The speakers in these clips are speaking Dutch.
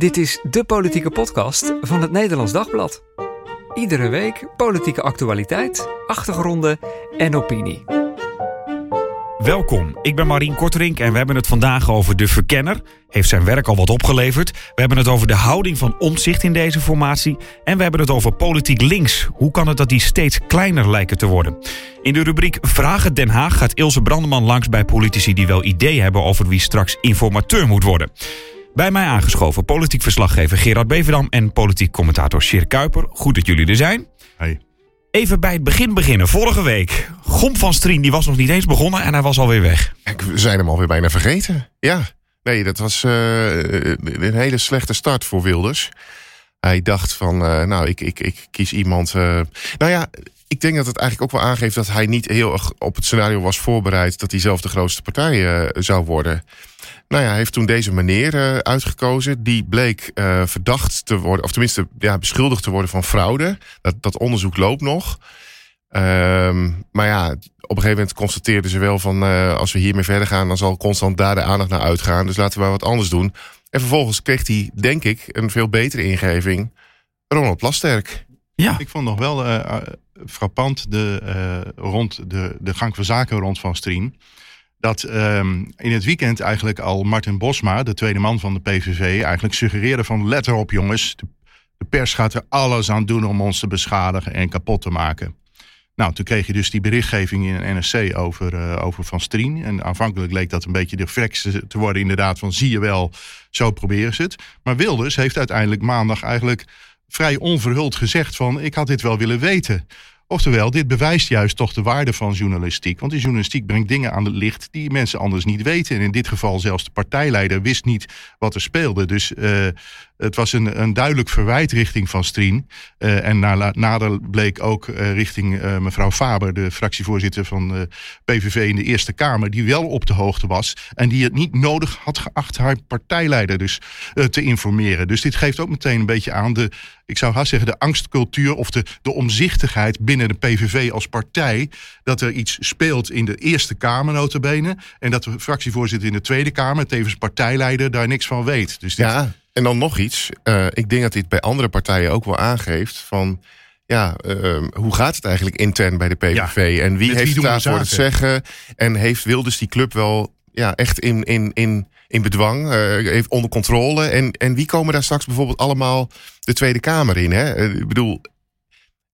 Dit is de politieke podcast van het Nederlands Dagblad. Iedere week politieke actualiteit, achtergronden en opinie. Welkom, ik ben Marien Korterink en we hebben het vandaag over de verkenner. Heeft zijn werk al wat opgeleverd? We hebben het over de houding van omzicht in deze formatie. En we hebben het over politiek links. Hoe kan het dat die steeds kleiner lijken te worden? In de rubriek Vragen Den Haag gaat Ilse Brandeman langs bij politici die wel ideeën hebben over wie straks informateur moet worden. Bij mij aangeschoven politiek verslaggever Gerard Beverdam en politiek commentator Sjeer Kuiper. Goed dat jullie er zijn. Hey. Even bij het begin beginnen. Vorige week, Gomp van Strien die was nog niet eens begonnen en hij was alweer weg. We zijn hem alweer bijna vergeten. Ja, nee, dat was uh, een hele slechte start voor Wilders. Hij dacht van, uh, nou, ik, ik, ik kies iemand... Uh, nou ja, ik denk dat het eigenlijk ook wel aangeeft dat hij niet heel erg op het scenario was voorbereid... dat hij zelf de grootste partij zou worden. Nou ja, hij heeft toen deze meneer uh, uitgekozen. Die bleek uh, verdacht te worden, of tenminste ja, beschuldigd te worden van fraude. Dat, dat onderzoek loopt nog. Um, maar ja, op een gegeven moment constateerden ze wel van... Uh, als we hiermee verder gaan, dan zal constant daar de aandacht naar uitgaan. Dus laten we wat anders doen. En vervolgens kreeg hij, denk ik, een veel betere ingeving. Ronald Plasterk. Ja. Ik vond nog wel frappant de, rond de, de gang van zaken rond Van Strien dat um, in het weekend eigenlijk al Martin Bosma, de tweede man van de PVV, eigenlijk suggereerde van let erop jongens, de, pers gaat er alles aan doen om ons te beschadigen en kapot te maken. Nou, toen kreeg je dus die berichtgeving in NRC over, uh, over Van Strien. En aanvankelijk leek dat een beetje de flex te worden inderdaad van zie je wel, zo proberen ze het. Maar Wilders heeft uiteindelijk maandag eigenlijk vrij onverhuld gezegd van ik had dit wel willen weten. Oftewel, dit bewijst juist toch de waarde van journalistiek. Want die journalistiek brengt dingen aan het licht die mensen anders niet weten. En in dit geval zelfs de partijleider wist niet wat er speelde. Dus uh, het was een, een duidelijk verwijt richting Van Strien. Uh, en nader bleek ook uh, richting uh, mevrouw Faber, de fractievoorzitter van de PVV in de Eerste Kamer, die wel op de hoogte was en die het niet nodig had geacht haar partijleider dus te informeren. Dus dit geeft ook meteen een beetje aan de, ik zou haast zeggen, de angstcultuur of de, de omzichtigheid binnen de PVV als partij. Dat er iets speelt in de Eerste Kamer notabene en dat de fractievoorzitter in de Tweede Kamer, tevens partijleider, daar niks van weet. Dus dit, ja. En dan nog iets. Uh, ik denk dat dit bij andere partijen ook wel aangeeft van. Ja, uh, hoe gaat het eigenlijk intern bij de PVV? Ja, en wie heeft wie daarvoor het zeggen? En heeft Wilders die club wel ja, echt in, in, in, in bedwang, uh, heeft onder controle? En, en wie komen daar straks bijvoorbeeld allemaal de Tweede Kamer in? Hè? ik bedoel,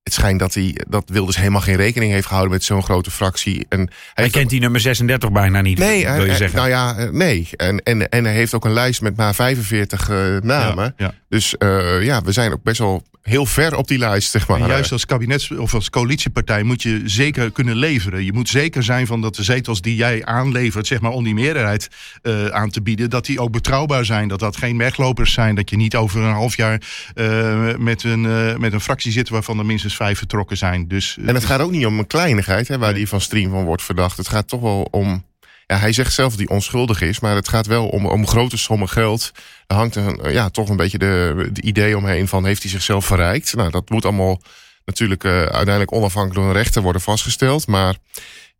het schijnt dat hij dat Wilders helemaal geen rekening heeft gehouden met zo'n grote fractie. En hij, hij kent die nummer 36 bijna niet. Nee, wil je zeggen. nou ja, nee. En, en, en hij heeft ook een lijst met maar 45 uh, namen. Ja, ja. Dus uh, ja, we zijn ook best wel heel ver op die lijst, zeg maar. En juist als kabinets- of als coalitiepartij moet je zeker kunnen leveren. Je moet zeker zijn van dat de zetels die jij aanlevert, zeg maar om die meerderheid uh, aan te bieden, dat die ook betrouwbaar zijn. Dat dat geen weglopers zijn. Dat je niet over een half jaar uh, met, een, uh, met een fractie zit waarvan er minstens vijf vertrokken zijn. Dus, en het gaat ook niet om een kleinigheid, hè, waar die van Stream van wordt verdacht. Het gaat toch wel om ja, hij zegt zelf dat hij onschuldig is, maar het gaat wel om, om grote sommen geld. Er hangt een, ja, toch een beetje de, de idee omheen van heeft hij zichzelf verrijkt. Nou, dat moet allemaal natuurlijk uh, uiteindelijk onafhankelijk door een rechter worden vastgesteld. Maar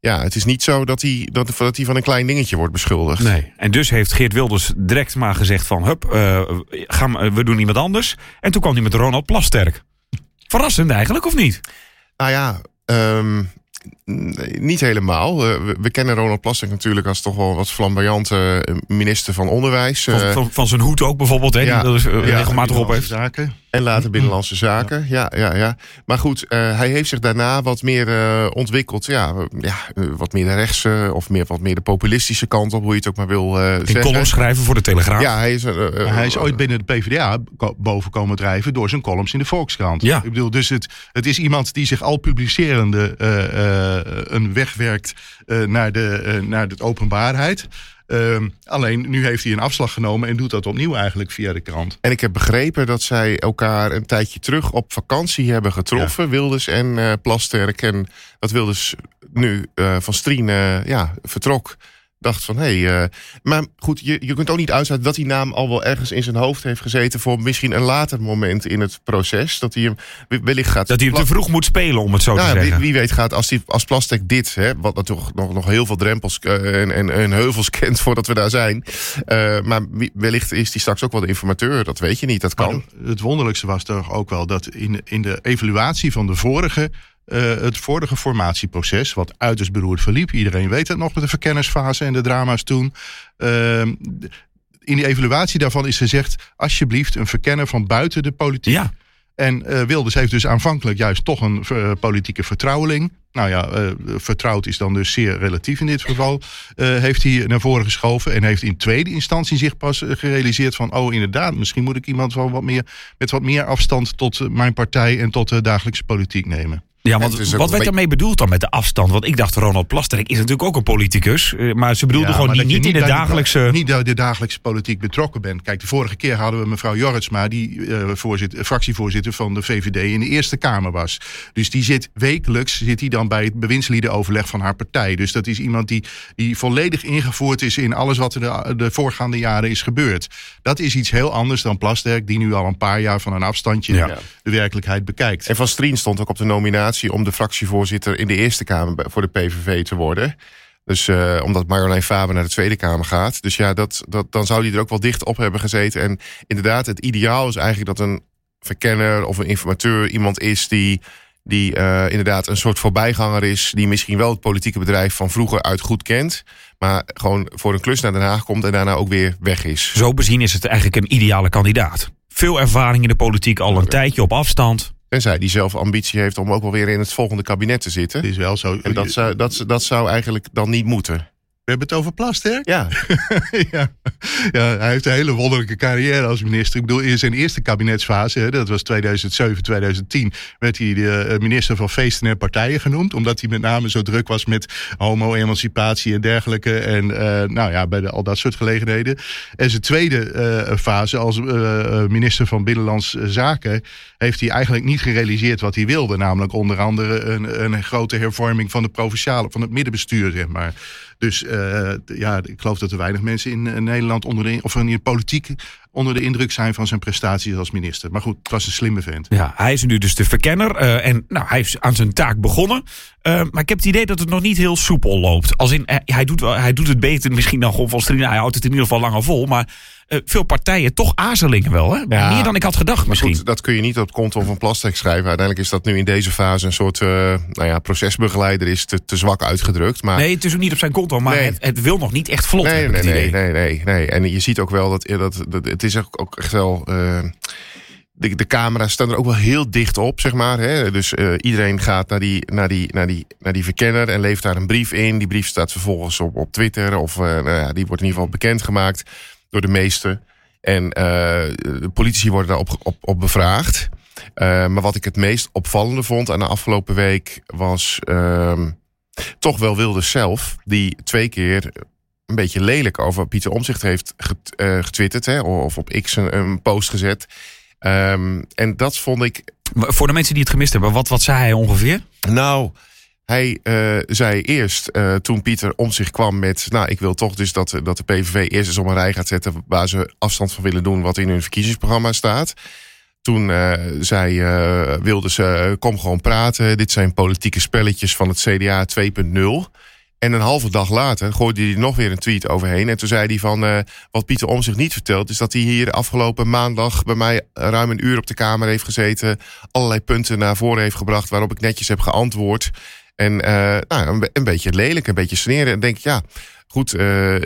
ja, het is niet zo dat hij, dat, dat hij van een klein dingetje wordt beschuldigd. Nee, en dus heeft Geert Wilders direct maar gezegd van... hup, uh, gaan, we doen iemand anders. En toen kwam hij met Ronald Plasterk. Verrassend eigenlijk, of niet? Nou ja, um, Nee, niet helemaal. we, we, kennen Ronald Plasterk natuurlijk als toch wel wat flamboyante eh, minister van Onderwijs. Van, eh. van, van zijn hoed ook bijvoorbeeld, hè, ja, die dat ja, regelmatig op heeft. Zaken. En later Binnenlandse Zaken. Ja, ja, ja. Maar goed, uh, hij heeft zich daarna wat meer uh, ontwikkeld. Ja, ja wat meer de rechtse of meer, wat meer de populistische kant op, hoe je het ook maar wil uh, zeggen. columns schrijven voor de Telegraaf. Ja, hij is, hij is ooit binnen de PvdA boven komen drijven door zijn columns in de Volkskrant. Ja. Ik bedoel, dus het, het is iemand die zich al publicerende een weg werkt naar, de, naar de openbaarheid. Um, alleen nu heeft hij een afslag genomen en doet dat opnieuw eigenlijk via de krant. En ik heb begrepen dat zij elkaar een tijdje terug op vakantie hebben getroffen, ja. Wilders en uh, Plasterk. En dat Wilders nu uh, van Strien uh, ja, vertrok dacht van hé. Hey, uh, maar goed, je, je kunt ook niet uitsluiten dat die naam al wel ergens in zijn hoofd heeft gezeten. voor misschien een later moment in het proces. Dat hij hem wellicht gaat. Dat hij hem te vroeg moet spelen, om het zo nou, te zeggen. Wie, wie, weet gaat als, die, als Plastek dit, hè, wat natuurlijk nog, nog heel veel drempels uh, en, en, en, heuvels kent voordat we daar zijn. Uh, maar wellicht is hij straks ook wel de informateur. Dat weet je niet, dat kan. Maar het wonderlijkste was toch ook wel dat in, in de evaluatie van de vorige uh, het vorige formatieproces, wat uiterst beroerd verliep. Iedereen weet het nog met de verkennersfase en de drama's toen. Uh, in die evaluatie daarvan is gezegd: alsjeblieft, een verkenner van buiten de politiek. Ja. En uh, Wilders heeft dus aanvankelijk juist toch een uh, politieke vertrouweling. Nou ja, uh, vertrouwd is dan dus zeer relatief in dit geval. heeft hij naar voren geschoven en heeft in tweede instantie zich pas gerealiseerd van... oh inderdaad, misschien moet ik iemand van wat meer, met wat meer afstand tot mijn partij en tot de dagelijkse politiek nemen. Ja, want wat werd daarmee bedoeld dan met de afstand? Want ik dacht, Ronald Plasterk is natuurlijk ook een politicus. Maar ze bedoelde ja, gewoon niet, niet in de dagelijkse... De, niet dat je de dagelijkse politiek betrokken bent. Kijk, de vorige keer hadden we mevrouw Jorritsma... die uh, voorzitter, fractievoorzitter van de VVD in de Eerste Kamer was. Dus die zit wekelijks zit die dan bij het bewindsliedenoverleg van haar partij. Dus dat is iemand die, die volledig ingevoerd is... in alles wat er de, de voorgaande jaren is gebeurd. Dat is iets heel anders dan Plasterk... die nu al een paar jaar van een afstandje ja. de werkelijkheid bekijkt. En Van Strien stond ook op de nominatie om de fractievoorzitter in de Eerste Kamer voor de PVV te worden. Dus uh, omdat Marjolein Faber naar de Tweede Kamer gaat. Dus ja, dat, dat, dan zou die er ook wel dicht op hebben gezeten. En inderdaad, het ideaal is eigenlijk dat een verkenner of een informateur iemand is die, die uh, inderdaad een soort voorbijganger is. Die misschien wel het politieke bedrijf van vroeger uit goed kent. Maar gewoon voor een klus naar Den Haag komt en daarna ook weer weg is. Zo bezien is het eigenlijk een ideale kandidaat. Veel ervaring in de politiek, al een tijdje op afstand. Tenzij die zelf ambitie heeft om ook wel weer in het volgende kabinet te zitten. Het is wel zo. En dat zou, dat, dat zou eigenlijk dan niet moeten. We hebben het over Plasterk? Ja. ja. ja. Hij heeft een hele wonderlijke carrière als minister. Ik bedoel, in zijn eerste kabinetsfase, hè, dat was 2007, 2010, werd hij de eh, minister van feesten en partijen genoemd. Omdat hij met name zo druk was met homo-emancipatie en dergelijke. En uh, nou ja, bij de, al dat soort gelegenheden. En zijn tweede uh, fase als uh, minister van Binnenlandse Zaken heeft hij eigenlijk niet gerealiseerd wat hij wilde. Namelijk onder andere een, een grote hervorming van de provinciale, van het middenbestuur, zeg maar. Dus uh, ja, ik geloof dat er weinig mensen in, in Nederland onder de, of in de politiek onder de indruk zijn van zijn prestaties als minister. Maar goed, het was een slimme vent. Ja, hij is nu dus de verkenner. Uh, en nou, hij is aan zijn taak begonnen. Maar ik heb het idee dat het nog niet heel soepel loopt. Als in, hij, doet, hij doet het beter misschien dan Gon van Strina. Hij houdt het in ieder geval langer vol. Maar veel partijen toch aarzelingen wel. Hè? Ja, Meer dan ik had gedacht misschien. Goed, dat kun je niet op het konto van Plastek schrijven. Uiteindelijk is dat nu in deze fase een soort nou ja, procesbegeleider. Is te, te zwak uitgedrukt. Maar... Nee, het is ook niet op zijn konto. Maar nee. het, het, wil nog niet echt vlot. Nee, nee, nee, nee, nee, nee. En je ziet ook wel dat, dat, dat het is ook echt wel... Uh, de, de camera's staan er ook wel heel dicht op, zeg maar. Hè? Dus uh, iedereen gaat naar die, naar, die, naar, die, naar die verkenner en levert daar een brief in. Die brief staat vervolgens op, op Twitter. Of uh, nou ja, die wordt in ieder geval bekendgemaakt door de meesten. En de politici worden daar op, op, op bevraagd. maar wat ik het meest opvallende vond aan de afgelopen week was ehm, toch wel Wilders zelf. Die twee keer een beetje lelijk over Pieter Omzicht heeft get, uh, getwitterd. Hè, of op X een, een post gezet. Um, en dat vond ik... Voor de mensen die het gemist hebben, wat, wat zei hij ongeveer? Nou, hij uh, zei eerst, uh, toen Pieter om zich kwam met... nou, ik wil toch dus dat, dat de PVV eerst eens op een rij gaat zetten... waar ze afstand van willen doen wat in hun verkiezingsprogramma staat. Toen uh, zei wilden ze, kom gewoon praten. Dit zijn politieke spelletjes van het CDA 2.0. En een halve dag later gooide hij nog weer een tweet overheen. En toen zei hij van, wat Pieter Om zich niet vertelt... is dat hij hier afgelopen maandag bij mij ruim een uur op de Kamer heeft gezeten... allerlei punten naar voren heeft gebracht waarop ik netjes heb geantwoord. En uh, nou, een, een, beetje lelijk, een beetje sneren. En denk ik, ja, goed, uh,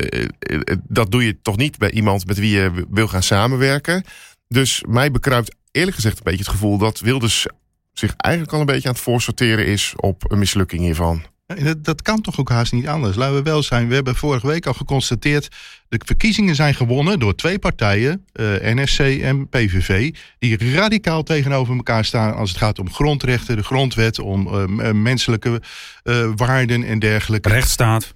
dat doe je toch niet bij iemand met wie je wil gaan samenwerken. Dus mij bekruipt eerlijk gezegd een beetje het gevoel... dat Wilders zich eigenlijk al een beetje aan het voorsorteren is op een mislukking hiervan. Dat, dat, kan toch ook haast niet anders. Laten we wel zijn. We hebben vorige week al geconstateerd. De verkiezingen zijn gewonnen door twee partijen, uh, NSC en PVV. Die radicaal tegenover elkaar staan als het gaat om grondrechten, de grondwet, om uh, menselijke uh, waarden en dergelijke. Rechtsstaat.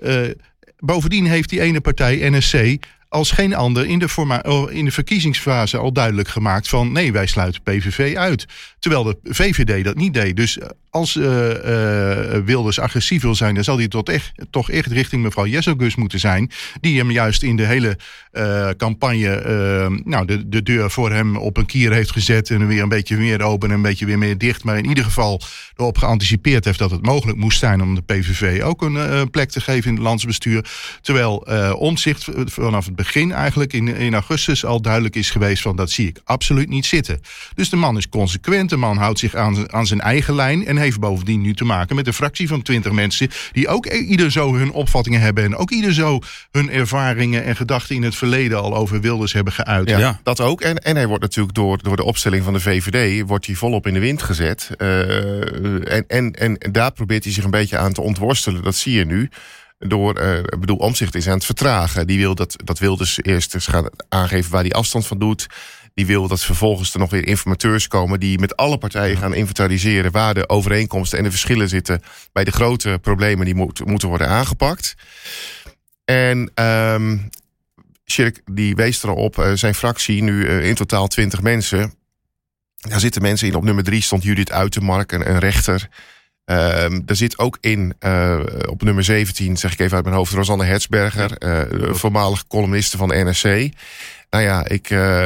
bovendien heeft die ene partij, NSC, als geen ander in de, oh, in de verkiezingsfase al duidelijk gemaakt van nee, wij sluiten PVV uit. Terwijl de VVD dat niet deed. Dus als uh, Wilders agressief wil zijn, dan zal hij tot echt, toch echt richting mevrouw Jesselgus moeten zijn. Die hem juist in de hele campagne nou, de, de deur voor hem op een kier heeft gezet. En weer een beetje meer open en een beetje weer meer dicht. Maar in ieder geval erop geanticipeerd heeft dat het mogelijk moest zijn om de PVV ook een plek te geven in het landsbestuur. Terwijl omzicht vanaf het begin eigenlijk in, in augustus al duidelijk is geweest van dat zie ik absoluut niet zitten. Dus de man is consequent, de man houdt zich aan, aan zijn eigen lijn en heeft bovendien nu te maken met een fractie van twintig mensen die ook ieder zo hun opvattingen hebben en ook ieder zo hun ervaringen en gedachten in het verleden al over Wilders hebben geuit. Ja, dat ook. En, en hij wordt natuurlijk door, door de opstelling van de VVD wordt hij volop in de wind gezet. Uh, en, en, en daar probeert hij zich een beetje aan te ontworstelen. Dat zie je nu door, uh, ik bedoel, Omzicht is aan het vertragen. Die wil dat, dat wil dus eerst eens gaan aangeven waar hij afstand van doet. Die wil dat vervolgens er nog weer informateurs komen die met alle partijen gaan inventariseren waar de overeenkomsten en de verschillen zitten bij de grote problemen die moet, moeten worden aangepakt. En um, Shirk die wees erop, uh, zijn fractie, nu uh, in totaal 20 mensen. Daar zitten mensen in. Op nummer drie stond Judith Uitermark, een, een rechter. Um, er zit ook in, uh, op nummer 17, zeg ik even uit mijn hoofd, Rosanne Hertzberger, uh, voormalig columniste van de NRC. Nou ja, ik, uh,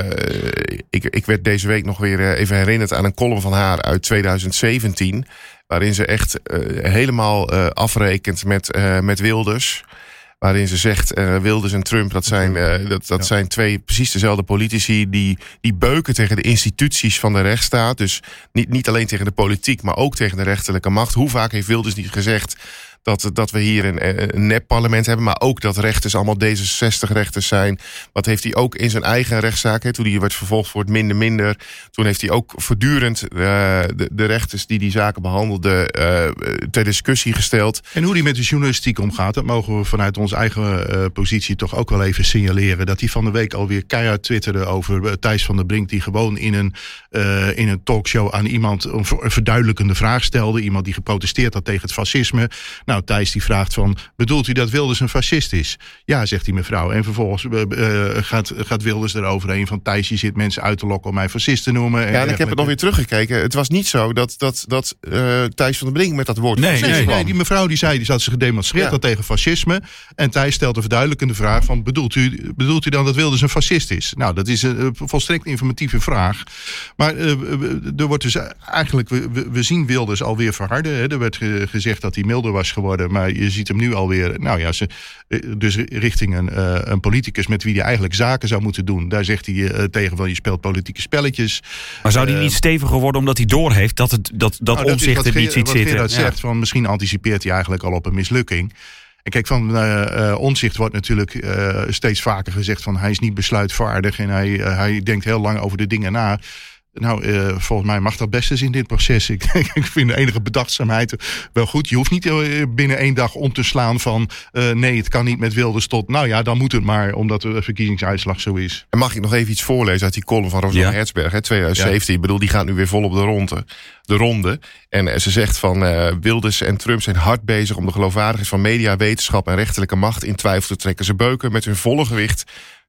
ik, ik werd deze week nog weer even herinnerd aan een column van haar uit 2017. Waarin ze echt helemaal afrekent met, met Wilders. Waarin ze zegt, uh, Wilders en Trump, dat zijn, uh, dat, dat ja. zijn twee precies dezelfde politici die, die beuken tegen de instituties van de rechtsstaat. Dus niet, niet alleen tegen de politiek, maar ook tegen de rechterlijke macht. Hoe vaak heeft Wilders niet gezegd dat, dat we hier een, een nep-parlement hebben. Maar ook dat rechters allemaal D66-rechters zijn. Wat heeft hij ook in zijn eigen rechtszaak. Toen hij werd vervolgd voor het minder minder. Toen heeft hij ook voortdurend uh, de, rechters die die zaken behandelden uh, ter discussie gesteld. En hoe hij met de journalistiek omgaat, dat mogen we vanuit onze eigen positie toch ook wel even signaleren. Dat hij van de week alweer keihard twitterde over Thijs van der Brink. Die gewoon in een, in een talkshow aan iemand een verduidelijkende vraag stelde. Iemand die geprotesteerd had tegen het fascisme. Nou, Thijs die vraagt van, bedoelt u dat Wilders een fascist is? Ja, zegt die mevrouw. En vervolgens uh, gaat, gaat Wilders eroverheen van, Thijs, je zit mensen uit te lokken om mij fascist te noemen. En ja, en ik heb het nog weer teruggekeken. Het was niet zo dat, dat, dat uh, Thijs van der Brink met dat woord nee, nee, nee, die mevrouw die zei, die zat ze gedemonstreerd ja. tegen fascisme. En Thijs stelt een verduidelijkende vraag van, bedoelt u, bedoelt u dan dat Wilders een fascist is? Nou, dat is een volstrekt informatieve vraag. Maar uh, er wordt dus eigenlijk, we, we zien Wilders alweer verharden. Hè. Er werd ge gezegd dat hij milder was geworden. Maar je ziet hem nu alweer, nou ja, ze, dus richting een, uh, een politicus met wie hij eigenlijk zaken zou moeten doen. Daar zegt hij uh, tegen van je speelt politieke spelletjes. Maar zou hij niet steviger worden omdat hij doorheeft dat, het, dat, dat nou, omzicht er niet ziet zitten? Wat zegt, van misschien anticipeert hij eigenlijk al op een mislukking. En kijk, van uh, uh, onzicht wordt natuurlijk uh, steeds vaker gezegd van hij is niet besluitvaardig en hij, hij denkt heel lang over de dingen na. Nou, uh, volgens mij mag dat best eens in dit proces. Ik, ik vind de enige bedachtzaamheid wel goed. Je hoeft niet uh, binnen één dag om te slaan van... Uh, nee, het kan niet met Wilders tot... nou ja, dan moet het maar, omdat de verkiezingsuitslag zo is. En mag ik nog even iets voorlezen uit die column van Rosanne ja. Hertzberg, hè, 2017. Ja. Ik bedoel, die gaat nu weer vol op de ronde. De ronde. En ze zegt van Wilders en Trump zijn hard bezig... om de geloofwaardigheid van media, wetenschap en rechterlijke macht in twijfel te trekken. Ze beuken met hun volle gewicht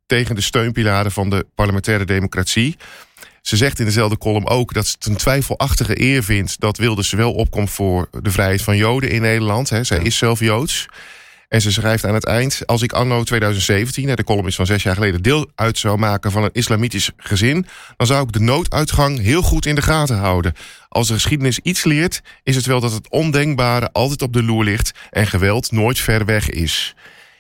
tegen de steunpilaren van de parlementaire democratie... Ze zegt in dezelfde column ook dat ze het een twijfelachtige eer vindt dat Wilders wel opkomt voor de vrijheid van Joden in Nederland. Hè. Zij ja. is zelf Joods. En ze schrijft aan het eind: Als ik anno 2017, de column is van zes jaar geleden, deel uit zou maken van een islamitisch gezin, dan zou ik de nooduitgang heel goed in de gaten houden. Als de geschiedenis iets leert, is het wel dat het ondenkbare altijd op de loer ligt en geweld nooit ver weg is.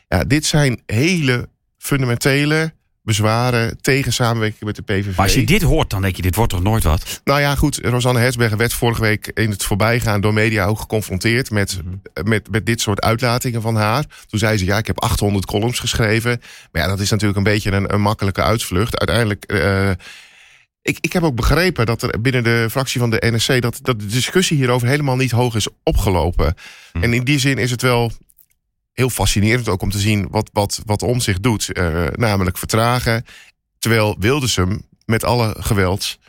Ja, dit zijn hele fundamentele bezwaren tegen samenwerking met de PVV. Maar als je dit hoort, dan denk je, dit wordt toch nooit wat? Nou ja, goed. Rosanne Herzberger werd vorige week in het voorbijgaan door media ook geconfronteerd met, met, met dit soort uitlatingen van haar. Toen zei ze, ja, ik heb 800 columns geschreven. Maar ja, dat is natuurlijk een beetje een, een makkelijke uitvlucht. Uiteindelijk... Uh, ik, ik heb ook begrepen dat er binnen de fractie van de NSC... dat, dat de discussie hierover helemaal niet hoog is opgelopen. Hm. En in die zin is het wel heel fascinerend ook om te zien wat, wat, wat om zich doet. Uh, namelijk vertragen. Terwijl Wilders hem met alle geweld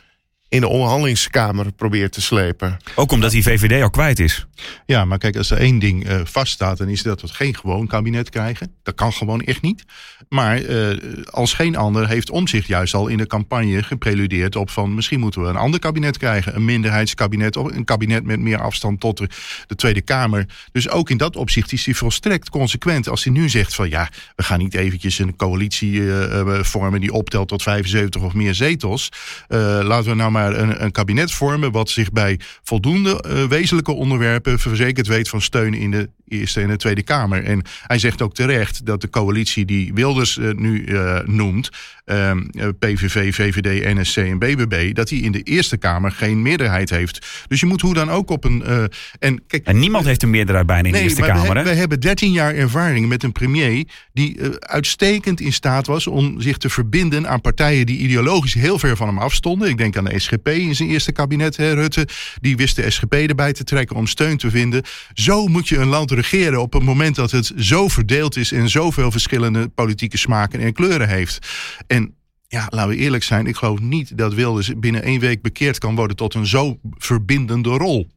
in de onderhandelingskamer probeert te slepen. Ook omdat die VVD al kwijt is. Ja, maar kijk, als er één ding uh, vaststaat, dan is dat we geen gewoon kabinet krijgen. Dat kan gewoon echt niet. Maar uh, als geen ander heeft Omzicht juist al in de campagne gepreludeerd op van misschien moeten we een ander kabinet krijgen. Een minderheidskabinet of een kabinet met meer afstand tot de, de Tweede Kamer. Dus ook in dat opzicht is hij volstrekt consequent als hij nu zegt van ja, we gaan niet eventjes een coalitie uh, vormen die optelt tot 75 of meer zetels. laten we nou maar een, een, kabinet vormen wat zich bij voldoende wezenlijke onderwerpen verzekerd weet van steun in de Eerste en de Tweede Kamer. En hij zegt ook terecht dat de coalitie die Wilders nu noemt, Ehm, eh, PVV, VVD, NSC en BBB, dat hij in de Eerste Kamer geen meerderheid heeft. Dus je moet hoe dan ook op een. Uh, en, kijk, en niemand heeft een meerderheid bijna in de Eerste Kamer. We, we, hebben 13 jaar ervaring met een premier die uitstekend in staat was om zich te verbinden aan partijen die ideologisch heel ver van hem afstonden. Ik denk aan de SGP in zijn eerste kabinet, hè, Rutte. Die wist de SGP erbij te trekken om steun te vinden. Zo moet je een land op het moment dat het zo verdeeld is en zoveel verschillende politieke smaken en kleuren heeft. En ja, laten we eerlijk zijn, ik geloof niet dat Wilders binnen één week bekeerd kan worden tot een zo verbindende rol.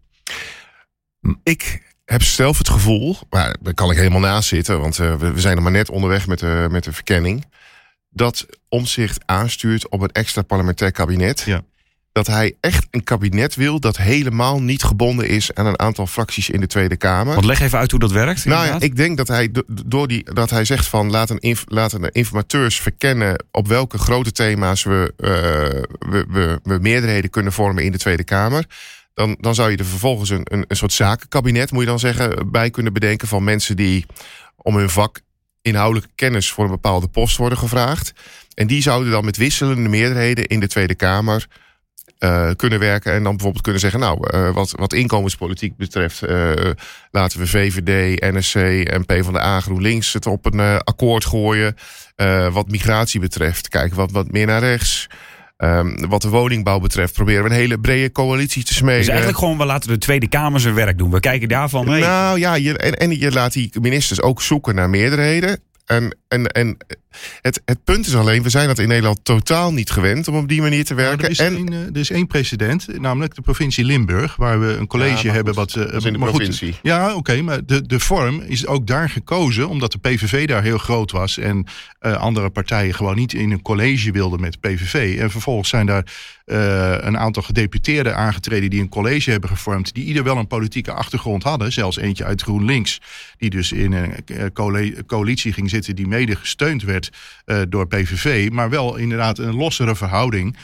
Ik heb zelf het gevoel, maar daar kan ik helemaal naast zitten, want uh, we, zijn er maar net onderweg met de, met de verkenning, dat Omzicht aanstuurt op een extra parlementair kabinet. Ja dat hij echt een kabinet wil dat helemaal niet gebonden is aan een aantal fracties in de Tweede Kamer. Want leg even uit hoe dat werkt. Nou ja, ik denk dat hij door die dat hij zegt van laten, inf, laten informateurs verkennen op welke grote thema's we, uh, we, we, we, meerderheden kunnen vormen in de Tweede Kamer. Dan, dan zou je er vervolgens een, een, een soort zakenkabinet, moet je dan zeggen, bij kunnen bedenken van mensen die om hun vak inhoudelijke kennis voor een bepaalde post worden gevraagd. En die zouden dan met wisselende meerderheden in de Tweede Kamer uh, kunnen werken. En dan bijvoorbeeld kunnen zeggen, nou, uh, wat, wat inkomenspolitiek betreft, uh, laten we VVD, NSC en PvdA GroenLinks het op een akkoord gooien. wat migratie betreft, kijken wat, wat meer naar rechts. Um, wat de woningbouw betreft proberen we een hele brede coalitie te smeden. Dus eigenlijk gewoon, we laten de Tweede Kamer zijn werk doen. We kijken daarvan mee. Nou ja, je, en, en je laat die ministers ook zoeken naar meerderheden. En, en, en het, het punt is alleen, we zijn dat in Nederland totaal niet gewend om op die manier te werken. er, is en, eh, er is één precedent, namelijk de provincie Limburg, waar we een college hebben. wat, uh, in de provincie. Goed, ja, oké, maar de, de vorm is ook daar gekozen, omdat de PVV daar heel groot was en uh, andere partijen gewoon niet in een college wilden met PVV. En vervolgens zijn daar uh, een aantal gedeputeerden aangetreden die een college hebben gevormd, die ieder wel een politieke achtergrond hadden. Zelfs eentje uit GroenLinks, die dus in een coalitie ging zitten die mede gesteund werd uh, door PVV, maar wel inderdaad een lossere verhouding.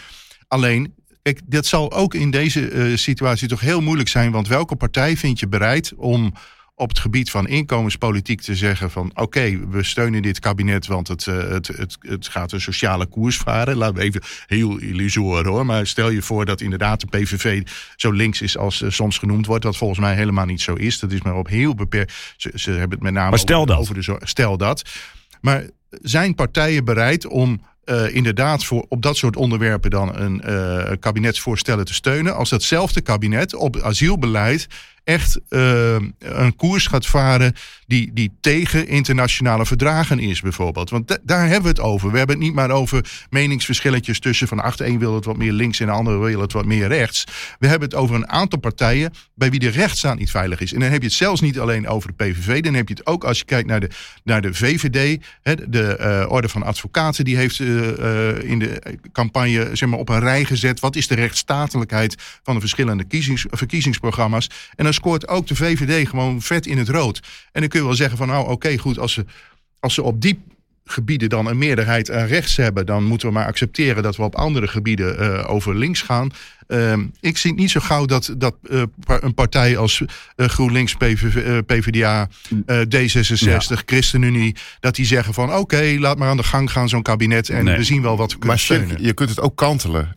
Alleen, kijk, dat zal ook in deze situatie toch heel moeilijk zijn, want welke partij vind je bereid om op het gebied van inkomenspolitiek te zeggen van oké, we steunen dit kabinet, want het, uh, het, het, het gaat een sociale koers varen. Laten we even heel illusoor hoor. Maar stel je voor dat inderdaad de PVV zo links is als uh, soms genoemd wordt, wat volgens mij helemaal niet zo is. Dat is maar op heel beperkt. Ze, ze hebben het met name stel over, dat. over de zorg. Stel dat. Maar zijn partijen bereid om uh, inderdaad voor op dat soort onderwerpen dan een uh, kabinetsvoorstellen te steunen. Als datzelfde kabinet op asielbeleid echt uh, een koers gaat varen die, die tegen internationale verdragen is, bijvoorbeeld. Want daar hebben we het over. We hebben het niet maar over meningsverschilletjes tussen van achter één wil het wat meer links en de andere wil het wat meer rechts. We hebben het over een aantal partijen bij wie de rechtsstaat niet veilig is. En dan heb je het zelfs niet alleen over de PVV, dan heb je het ook als je kijkt naar de, naar de VVD, hè, de uh, Orde van Advocaten, die heeft uh, in de campagne zeg maar, op een rij gezet. Wat is de rechtsstatelijkheid van de verschillende kiezings, verkiezingsprogramma's? En dan scoort ook de VVD gewoon vet in het rood. En dan kun je wel zeggen van nou oké goed, als ze, als ze op die gebieden dan een meerderheid aan rechts hebben, dan moeten we maar accepteren dat we op andere gebieden uh, over links gaan. Uh, ik zie niet zo gauw dat, dat uh, een partij als uh, GroenLinks, PVV, PvdA, D66, ja. ChristenUnie, dat die zeggen van oké, laat maar aan de gang gaan zo'n kabinet en nee. we zien wel wat we kunnen maar steunen. Je kunt het ook kantelen.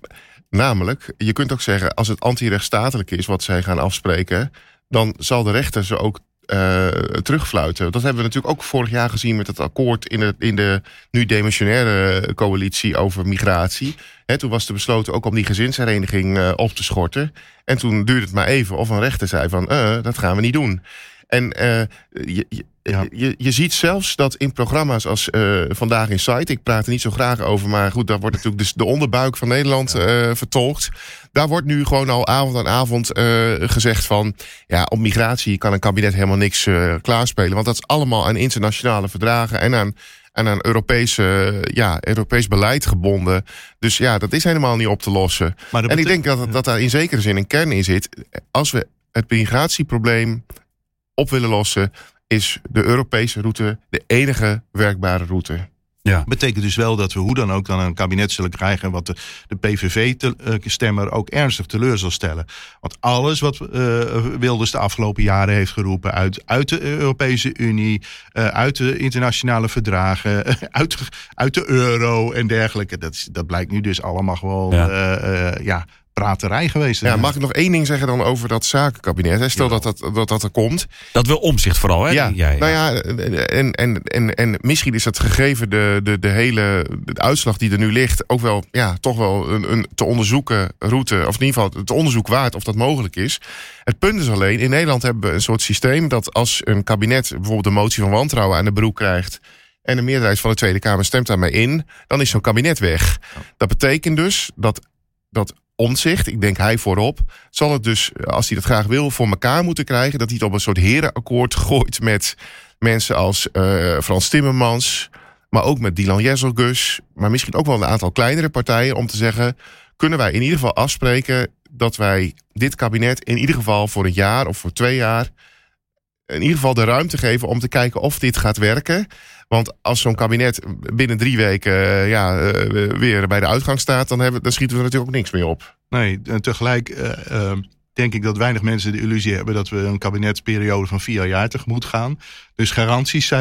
Namelijk, je kunt ook zeggen, als het antirechtstatelijk is wat zij gaan afspreken, dan zal de rechter ze ook uh, terugfluiten. Dat hebben we natuurlijk ook vorig jaar gezien met het akkoord in de, in de nu demissionaire coalitie over migratie. He, toen was er besloten ook om die gezinshereniging uh, op te schorten. En toen duurde het maar even of een rechter zei van uh, dat gaan we niet doen. En eh, je, je, Ja. je, je ziet zelfs dat in programma's als eh, Vandaag in Site... ik praat er niet zo graag over, maar goed... daar wordt natuurlijk dus de onderbuik van Nederland eh, vertolkt. Daar wordt nu gewoon al avond aan avond gezegd van... ja, op migratie kan een kabinet helemaal niks klaarspelen. Want dat is allemaal aan internationale verdragen... en aan, en aan Europese, ja, Europees beleid gebonden. Dus ja, dat is helemaal niet op te lossen. En ik denk dat, dat daar in zekere zin een kern in zit. Als we het migratieprobleem op willen lossen, is de Europese route de enige werkbare route. betekent dus wel dat we hoe dan ook dan een kabinet zullen krijgen... wat de, de PVV-stemmer ook ernstig teleur zal stellen. Want alles wat eh, Wilders de afgelopen jaren heeft geroepen... uit, uit de Europese Unie, eh, uit de internationale verdragen... uit, de- uit de euro en dergelijke... dat, is- dat blijkt nu dus allemaal gewoon Ja. ja. Praterij geweest. Ja, mag ik nog één ding zeggen dan over dat zakenkabinet? hè? Stel Ja. dat dat, dat dat er komt. Dat wil omzicht vooral, hè? Ja, Ja, ja. nou ja, en, en, en, en misschien is dat gegeven de, de, de hele de uitslag die er nu ligt... ook wel, ja, toch wel een, een te onderzoeken route... of in ieder geval het onderzoek waard of dat mogelijk is. Het punt is alleen, in Nederland hebben we een soort systeem... dat als een kabinet bijvoorbeeld een motie van wantrouwen aan de broek krijgt... en de meerderheid van de Tweede Kamer stemt daarmee in... dan is zo'n kabinet weg. Dat betekent dus dat, dat Omtzigt, ik denk hij voorop, zal het dus, als hij dat graag wil, voor elkaar moeten krijgen. Dat hij het op een soort herenakkoord gooit met mensen als eh, Frans Timmermans, maar ook met Dylan Jezelgus, maar misschien ook wel een aantal kleinere partijen, om te zeggen: kunnen wij in ieder geval afspreken dat wij dit kabinet in ieder geval voor een jaar of voor twee jaar in ieder geval de ruimte geven om te kijken of dit gaat werken. Want als zo'n kabinet binnen drie weken eh, ja, eh, weer bij de uitgang staat, dan, hebben, dan schieten we er natuurlijk ook niks meer op. Nee, en tegelijk eh, denk ik dat weinig mensen de illusie hebben dat we een kabinetsperiode van vier jaar tegemoet gaan. Dus garanties,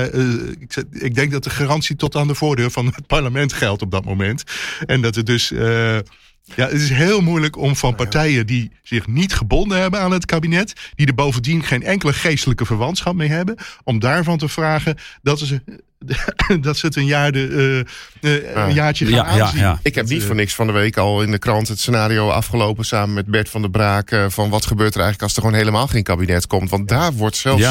ik, ik denk dat de garantie tot aan de voordeur van het parlement geldt op dat moment. En dat het dus. ja, het is heel moeilijk om van partijen die zich niet gebonden hebben aan het kabinet, die er bovendien geen enkele geestelijke verwantschap mee hebben, om daarvan te vragen dat ze, dat ze het een, jaar de, eh, eh, een jaartje gaan Ja, ja, aanzien. ja. Ik heb niet eh, voor niks van de week al in de krant het scenario afgelopen samen met Bert van der Braak. eh, van wat gebeurt er eigenlijk als er gewoon helemaal geen kabinet komt. Want daar wordt zelfs.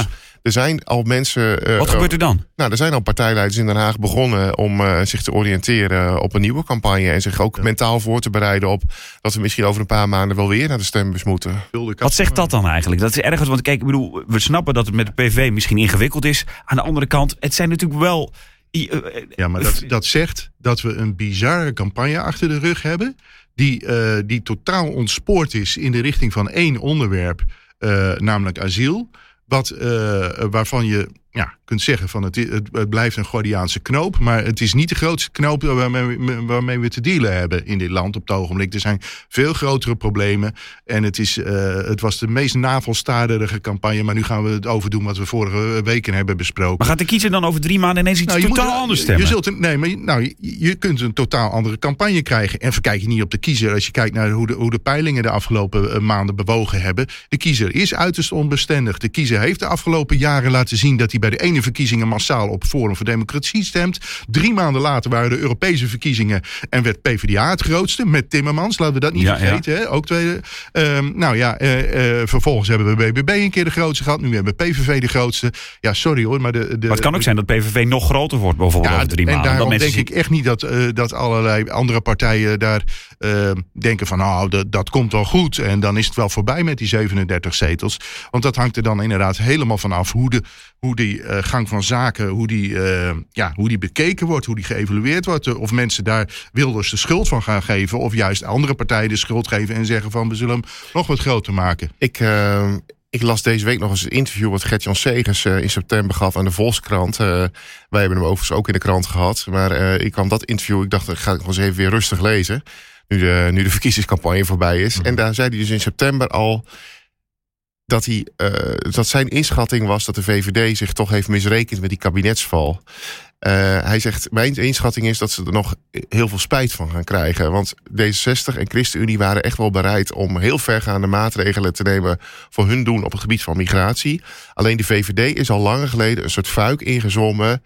Er zijn al mensen. eh, Wat gebeurt er dan? Nou, er zijn al partijleiders in Den Haag begonnen om eh, zich te oriënteren op een nieuwe campagne. En zich ook mentaal voor te bereiden op dat we misschien over een paar maanden wel weer naar de stembus moeten. Wat zegt dat dan eigenlijk? Dat is ergens, want kijk, ik bedoel, we snappen dat het met de PV misschien ingewikkeld is. Aan de andere kant, het zijn natuurlijk wel. eh, Ja, maar dat, dat zegt dat we een bizarre campagne achter de rug hebben. Die, eh, die totaal ontspoord is in de richting van één onderwerp, eh, namelijk asiel. Wat, eh, waarvan je ja, kunt zeggen van het, het, het blijft een Gordiaanse knoop. Maar het is niet de grootste knoop waarmee, we- waarmee we te dealen hebben in dit land op het ogenblik. Er zijn veel grotere problemen. En het, is, eh, het was de meest navelstaarderige campagne. Maar nu gaan we het overdoen wat we vorige weken hebben besproken. Maar gaat de kiezer dan over drie maanden ineens iets Nou, totaal moet- anders stemmen? Je zult een, nee, maar nou, je, je kunt een totaal andere campagne krijgen. En verkijk je niet op de kiezer. Als je kijkt naar hoe de, hoe de peilingen de afgelopen eh, maanden bewogen hebben. De kiezer is uiterst onbestendig. De kiezer heeft de afgelopen jaren laten zien dat hij bij de ene verkiezingen massaal op Forum voor Democratie stemt. Drie maanden later waren de Europese verkiezingen en werd PvdA het grootste. Met Timmermans, laten we dat niet Ja, vergeten. Hè? Ook tweede. Ehm, nou ja, eh, eh, vervolgens hebben we BBB een keer de grootste gehad. Nu hebben we PVV de grootste. Ja, sorry hoor, maar de, de, maar het kan ook zijn dat PVV nog groter wordt, bijvoorbeeld over drie en maanden. Daarom denk ik echt niet dat, eh, dat allerlei andere partijen daar eh, denken van nou, dat, dat komt wel goed. En dan is het wel voorbij met die 37 zetels. Want dat hangt er dan inderdaad helemaal van af hoe, de, hoe die eh, gang van zaken, hoe die, eh, ja, hoe die bekeken wordt, hoe die geëvalueerd wordt. eh, Of mensen daar Wilders de schuld van gaan geven. Of juist andere partijen de schuld geven en zeggen van we zullen hem nog wat groter maken. Ik, eh, ik las deze week nog eens een interview wat Gert-Jan Segers in september gaf aan de Volkskrant. Wij hebben hem overigens ook in de krant gehad. Maar ik kwam dat interview, ik dacht, ik ga het nog eens even weer rustig lezen. Nu de, nu de verkiezingscampagne voorbij is. En daar zei hij dus in september al dat, hij, eh, dat zijn inschatting was dat de VVD zich toch heeft misrekend met die kabinetsval. Eh, hij zegt, mijn inschatting is dat ze er nog heel veel spijt van gaan krijgen. Want D66 en ChristenUnie waren echt wel bereid om heel vergaande maatregelen te nemen voor hun doen op het gebied van migratie. Alleen de VVD is al langer geleden een soort fuik ingezwommen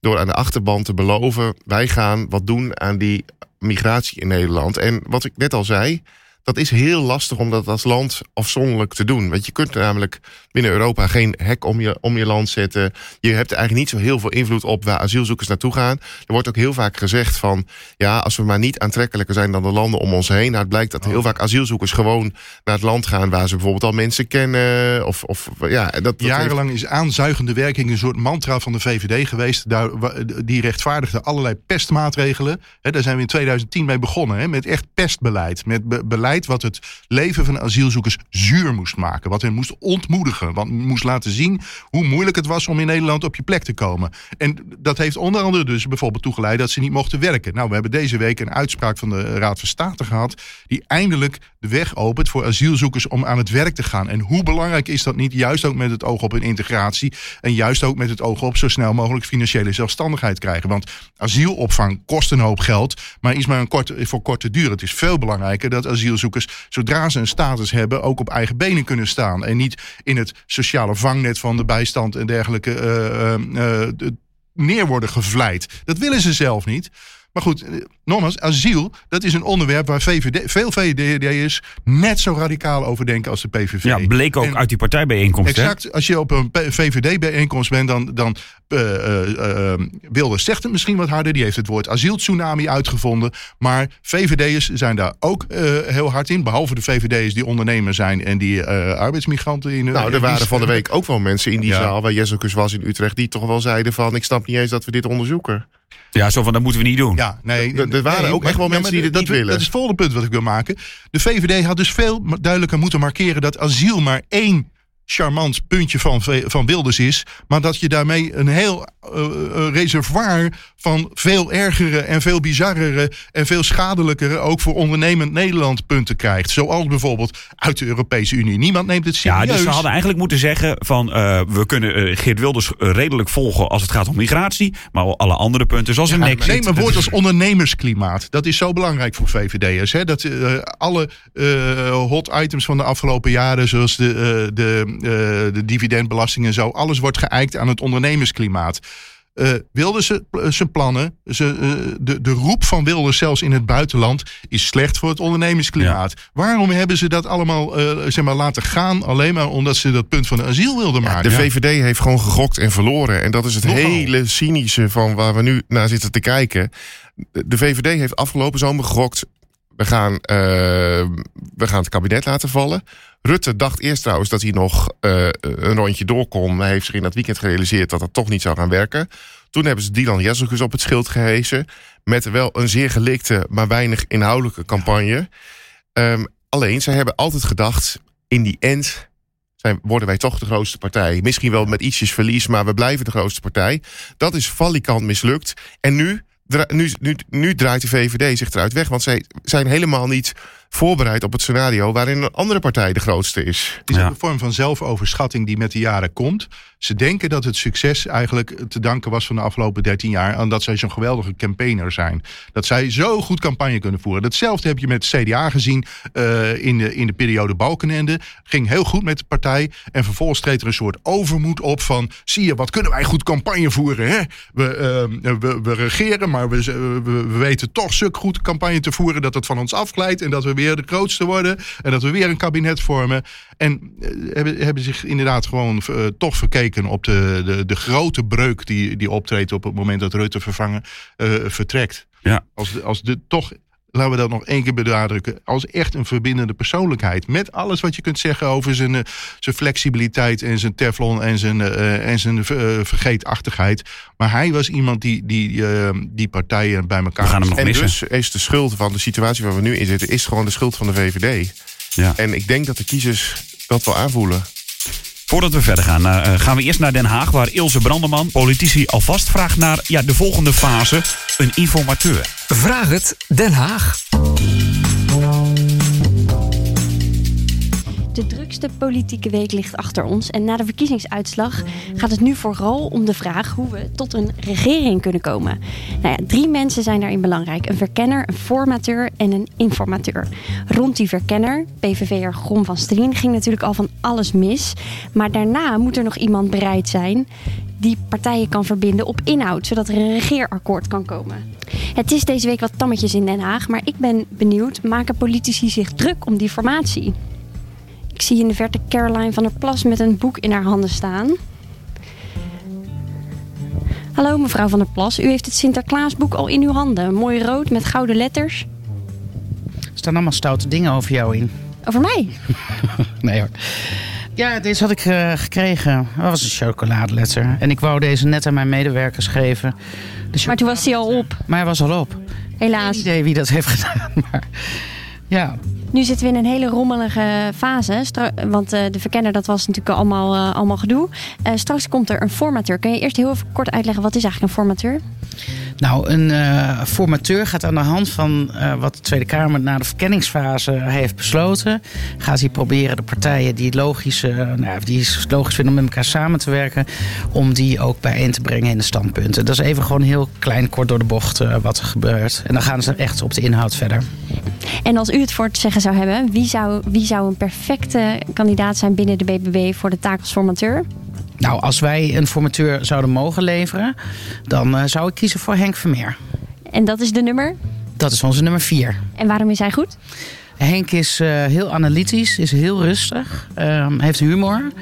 door aan de achterban te beloven, wij gaan wat doen aan die migratie in Nederland. En wat ik net al zei, dat is heel lastig om dat als land afzonderlijk te doen. Want je kunt namelijk binnen Europa geen hek om je, om je land zetten. Je hebt eigenlijk niet zo heel veel invloed op waar asielzoekers naartoe gaan. Er wordt ook heel vaak gezegd van... ja, als we maar niet aantrekkelijker zijn dan de landen om ons heen... nou, het blijkt dat heel vaak asielzoekers gewoon naar het land gaan... waar ze bijvoorbeeld al mensen kennen. Of, of, ja, dat, dat Jarenlang is aanzuigende werking een soort mantra van de VVD geweest. Daar, die rechtvaardigde allerlei pestmaatregelen. Daar zijn we in 2010 mee begonnen. Met echt pestbeleid. Met beleid wat het leven van asielzoekers zuur moest maken. Wat hen moest ontmoedigen. Wat moest laten zien hoe moeilijk het was om in Nederland op je plek te komen. En dat heeft onder andere dus bijvoorbeeld toegeleid dat ze niet mochten werken. Nou, we hebben deze week een uitspraak van de Raad van State gehad. Die eindelijk de weg opent voor asielzoekers om aan het werk te gaan. En hoe belangrijk is dat niet? Juist ook met het oog op een integratie. En juist ook met het oog op zo snel mogelijk financiële zelfstandigheid krijgen. Want asielopvang kost een hoop geld, maar is maar een korte, voor korte duur. Het is veel belangrijker dat asielzoekers zodra ze een status hebben, ook op eigen benen kunnen staan. En niet in het sociale vangnet van de bijstand en dergelijke uh, uh, neer worden gevleid. Dat willen ze zelf niet. Maar goed, eh, nogmaals, asiel, dat is een onderwerp waar VVD, veel VVD'ers net zo radicaal over denken als de PVV. Ja, bleek ook uit die partijbijeenkomst. Exact, als je op een VVD-bijeenkomst bent, dan, dan uh, Wilders zegt het misschien wat harder. Die heeft het woord asieltsunami uitgevonden. Maar VVD'ers zijn daar ook heel hard in. Behalve de VVD'ers die ondernemer zijn en die arbeidsmigranten in Nou, er waren van de week ook wel mensen in die zaal waar Jesselkus was in Utrecht, die toch wel zeiden van ik snap niet eens dat we dit onderzoeken. Ja, zo van dat moeten we niet doen. Ja, nee. Er waren ook echt wel mensen die niet willen. Dat is het volgende punt wat ik wil maken. De VVD had dus veel duidelijker moeten markeren dat asiel maar één charmant puntje van, van Wilders is. Maar dat je daarmee een heel uh, reservoir van veel ergere en veel bizarrere en veel schadelijkere, ook voor ondernemend Nederland, punten krijgt. Zoals bijvoorbeeld uit de Europese Unie. Niemand neemt het serieus. Ja, dus ze hadden eigenlijk moeten zeggen van uh, we kunnen uh, Geert Wilders redelijk volgen als het gaat om migratie. Maar alle andere punten zoals een ja, Neem een woord als ondernemersklimaat. Dat is zo belangrijk voor VVD'ers. Dat alle hot items van de afgelopen jaren, zoals de, de de dividendbelasting en zo. Alles wordt geëikt aan het ondernemersklimaat. Uh, wilden ze zijn plannen, ze, uh, de, de roep van Wilders zelfs in het buitenland is slecht voor het ondernemersklimaat. Waarom hebben ze dat allemaal uh, zeg maar, laten gaan? Alleen maar omdat ze dat punt van de asiel wilden maken. de VVD heeft gewoon gegokt en verloren. En dat is het hele cynische van waar we nu naar zitten te kijken. De VVD heeft afgelopen zomer gegokt. We gaan, we gaan het kabinet laten vallen. Rutte dacht eerst trouwens dat hij nog uh, een rondje door kon. Hij heeft zich in dat weekend gerealiseerd dat dat toch niet zou gaan werken. Toen hebben ze Dylan Jezelkus op het schild gehezen. Met wel een zeer gelikte, maar weinig inhoudelijke campagne. Um, alleen, zij hebben altijd gedacht, in die end zijn, worden wij toch de grootste partij. Misschien wel met ietsjes verlies, maar we blijven de grootste partij. Dat is valikant mislukt. En nu, nu, nu, nu draait de VVD zich eruit weg. Want zij zijn helemaal niet voorbereid op het scenario waarin een andere partij de grootste is. Het is een vorm van zelfoverschatting die met de jaren komt. Ze denken dat het succes eigenlijk te danken was van de afgelopen 13 jaar aan dat zij zo'n geweldige campaigner zijn. Dat zij zo goed campagne kunnen voeren. Datzelfde heb je met CDA gezien uh, in, de, in de periode Balkenende. Ging heel goed met de partij. En vervolgens treedt er een soort overmoed op van zie je, wat kunnen wij goed campagne voeren. Hè? We, uh, we, we, regeren, maar we, we, we weten toch stuk goed campagne te voeren dat het van ons afglijdt en dat we weer de grootste worden. En dat we weer een kabinet vormen. En uh, hebben, hebben zich inderdaad gewoon uh, toch verkeken op de, de, de grote breuk die, die optreedt op het moment dat Rutte vervangen uh, vertrekt. Ja. Als, als de toch laten we dat nog één keer benadrukken, als echt een verbindende persoonlijkheid. Met alles wat je kunt zeggen over zijn, uh, zijn flexibiliteit en zijn teflon en zijn, uh, en zijn uh, vergeetachtigheid. Maar hij was iemand die die, die partijen bij elkaar... We gaan hem nog en missen. dus is de schuld van de situatie waar we nu in zitten, is gewoon de schuld van de VVD. Ja. En ik denk dat de kiezers dat wel aanvoelen. Voordat we verder gaan, uh, gaan we eerst naar Den Haag, waar Ilse Brandeman, politici, alvast vraagt naar ja, de volgende fase: een informateur. Vraag het Den Haag. De drukste politieke week ligt achter ons en na de verkiezingsuitslag gaat het nu vooral om de vraag hoe we tot een regering kunnen komen. Nou ja, drie mensen zijn daarin belangrijk: een verkenner, een formateur en een informateur. Rond die verkenner, PVV'er Grom van Strien, ging natuurlijk al van alles mis. Maar daarna moet er nog iemand bereid zijn die partijen kan verbinden op inhoud, zodat er een regeerakkoord kan komen. Het is deze week wat tammetjes in Den Haag, maar ik ben benieuwd: maken politici zich druk om die formatie? Ik zie in de verte Caroline van der Plas met een boek in haar handen staan. Hallo mevrouw van der Plas, u heeft het Sinterklaasboek al in uw handen. Mooi rood met gouden letters. Er staan allemaal stoute dingen over jou in. Over mij? nee hoor. Ja, deze had ik uh, gekregen. Dat was een chocoladeletter. En ik wou deze net aan mijn medewerkers geven. Maar toen was hij al op. Maar hij was al op. Helaas. Geen idee wie dat heeft gedaan. Maar ja, nu zitten we in een hele rommelige fase. want uh, de verkenner, dat was natuurlijk allemaal, uh, allemaal gedoe. Uh, straks komt er een formateur. Kun je eerst heel even kort uitleggen, wat is eigenlijk een formateur? Nou, een formateur gaat aan de hand van wat de Tweede Kamer na de verkenningsfase heeft besloten. Gaat hij proberen de partijen die, logisch, nou, die logisch vinden om met elkaar samen te werken. Om die ook bijeen te brengen in de standpunten. Dat is even gewoon heel klein, kort door de bocht wat er gebeurt. En dan gaan ze echt op de inhoud verder. En als u het voor te zou hebben, wie zou, wie zou een perfecte kandidaat zijn binnen de BBB voor de taak als formateur? Nou, als wij een formateur zouden mogen leveren, dan uh, zou ik kiezen voor Henk Vermeer. En dat is de nummer? Dat is onze nummer vier. En waarom is hij goed? Henk is uh, heel analytisch, is heel rustig, uh, heeft humor,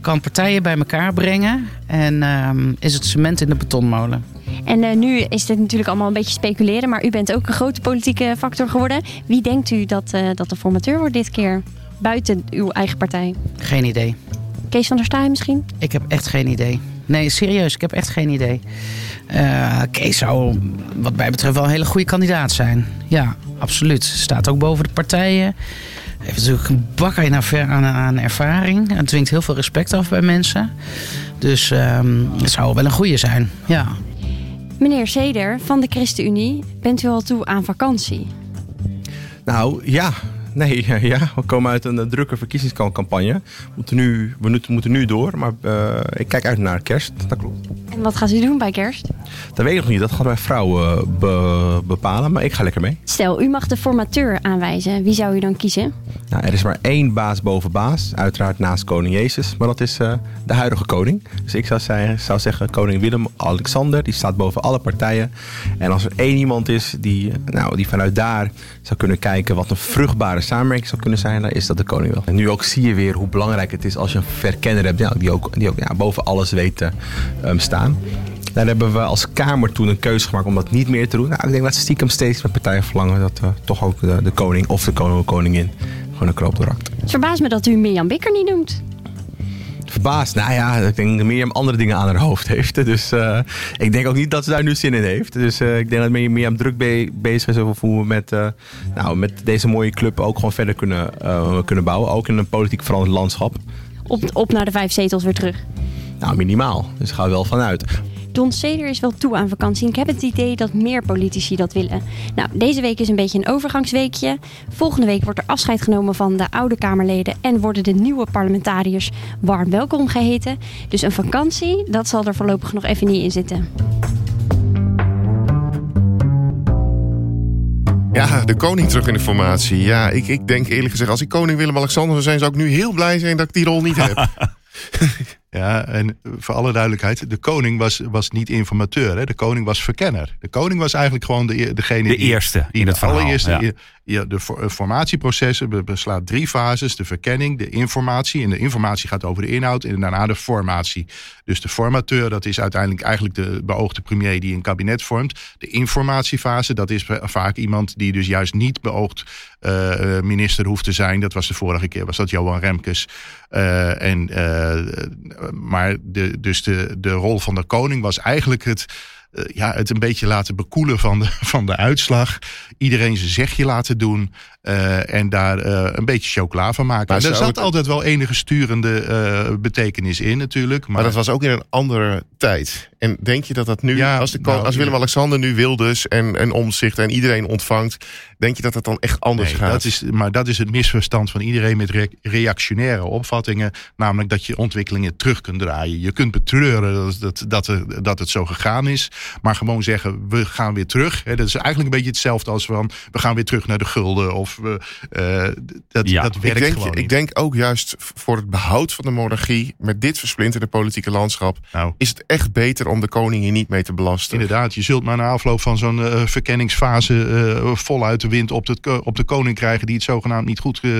kan partijen bij elkaar brengen en ehm, is het cement in de betonmolen. En uh, nu is dit natuurlijk allemaal een beetje speculeren, maar u bent ook een grote politieke factor geworden. Wie denkt u dat, uh, dat de formateur wordt dit keer? Buiten uw eigen partij? Geen idee. Kees van der Staaij misschien? Ik heb echt geen idee. Nee, serieus, ik heb echt geen idee. Uh, Kees zou wat mij betreft wel een hele goede kandidaat zijn. Ja, absoluut. Staat ook boven de partijen. Heeft natuurlijk een bak aan, aan ervaring. En dwingt heel veel respect af bij mensen. Dus um, het zou wel een goede zijn, ja. Meneer Seder van de ChristenUnie, bent u al toe aan vakantie? Nou ja, nee, ja, we komen uit een drukke verkiezingscampagne. We moeten nu, we moeten nu door, maar uh, ik kijk uit naar kerst, dat klopt. En wat gaat u doen bij kerst? Dat weet ik nog niet, dat gaat mijn vrouw uh, be bepalen, maar ik ga lekker mee. Stel, u mag de formateur aanwijzen, wie zou u dan kiezen? Nou, er is maar één baas boven baas, uiteraard naast koning Jezus, maar dat is uh, de huidige koning. Dus ik zou, zeggen, zou zeggen koning Willem-Alexander, die staat boven alle partijen. En als er één iemand is die, nou, die vanuit daar zou kunnen kijken wat een vruchtbare samenwerking zou kunnen zijn, dan is dat de koning wel. En nu ook zie je weer hoe belangrijk het is als je een verkenner hebt ja, die ook, die ook ja, boven alles weet te um, staan. Daar hebben we als Kamer toen een keuze gemaakt om dat niet meer te doen. Nou, ik denk dat stiekem steeds met partijen verlangen dat we toch ook de, de koning of de koningin gewoon een knoop doorhakt. Het verbaast me dat u Mirjam Bikker niet noemt. Verbaasd? Nou ja, ik denk dat Mirjam andere dingen aan haar hoofd heeft. Dus uh, ik denk ook niet dat ze daar nu zin in heeft. Dus uh, ik denk dat Mirjam druk be bezig is over hoe we met, uh, nou, met deze mooie club ook gewoon verder kunnen, kunnen bouwen. Ook in een politiek veranderd landschap. Op, op naar de vijf zetels weer terug? Nou, minimaal. Dus ga er wel vanuit. Don Seder is wel toe aan vakantie. Ik heb het idee dat meer politici dat willen. Nou, deze week is een beetje een overgangsweekje. Volgende week wordt er afscheid genomen van de oude Kamerleden en worden de nieuwe parlementariërs warm welkom geheten. Dus een vakantie, dat zal er voorlopig nog even niet in zitten. Ja, de koning terug in de formatie. Ja, ik, ik denk eerlijk gezegd, als ik koning Willem-Alexander zou zijn, zou ik nu heel blij zijn dat ik die rol niet heb. Ja, en voor alle duidelijkheid, de koning was, was niet informateur. Hè? De koning was verkenner. De koning was eigenlijk gewoon de, e-, degene de eerste die, in het verhaal. Allereerste, ja. De formatieprocessen beslaat drie fases. De verkenning, de informatie. En de informatie gaat over de inhoud. En daarna de formatie. Dus de formateur, dat is uiteindelijk eigenlijk de beoogde premier die een kabinet vormt. De informatiefase, dat is vaak iemand die dus juist niet beoogd uh, minister hoeft te zijn. Dat was de vorige keer, was dat Johan Remkes. Uh, en, maar de, dus de, de rol van de koning was eigenlijk het uh, ja, het een beetje laten bekoelen van de, van de uitslag. Iedereen zijn zegje laten doen. Uh, en daar uh, een beetje chocola van maken. er zat het... altijd wel enige sturende betekenis in natuurlijk. Maar... maar... dat was ook in een andere tijd. En denk je dat dat nu, Ja, als, de, nou, als Willem-Alexander nu Wilders en, en Omzicht en iedereen ontvangt, denk je dat het dan echt anders Nee, gaat? dat is, maar dat is het misverstand van iedereen met re- reactionaire opvattingen. Namelijk dat je ontwikkelingen terug kunt draaien. Je kunt betreuren dat, dat, dat, er- dat het zo gegaan is. Maar gewoon zeggen, we gaan weer terug. Hè, dat is eigenlijk een beetje hetzelfde als van... we gaan weer terug naar de gulden. Of we, eh, dat, Ja, dat ik werkt denk, gewoon ik niet. denk ook juist voor het behoud van de monarchie, met dit versplinterde politieke landschap, Nou, is het echt beter om de koning hier niet mee te belasten. Inderdaad, je zult maar na afloop van zo'n eh, verkenningsfase eh, voluit de wind op de, op de koning krijgen die het zogenaamd niet goed eh,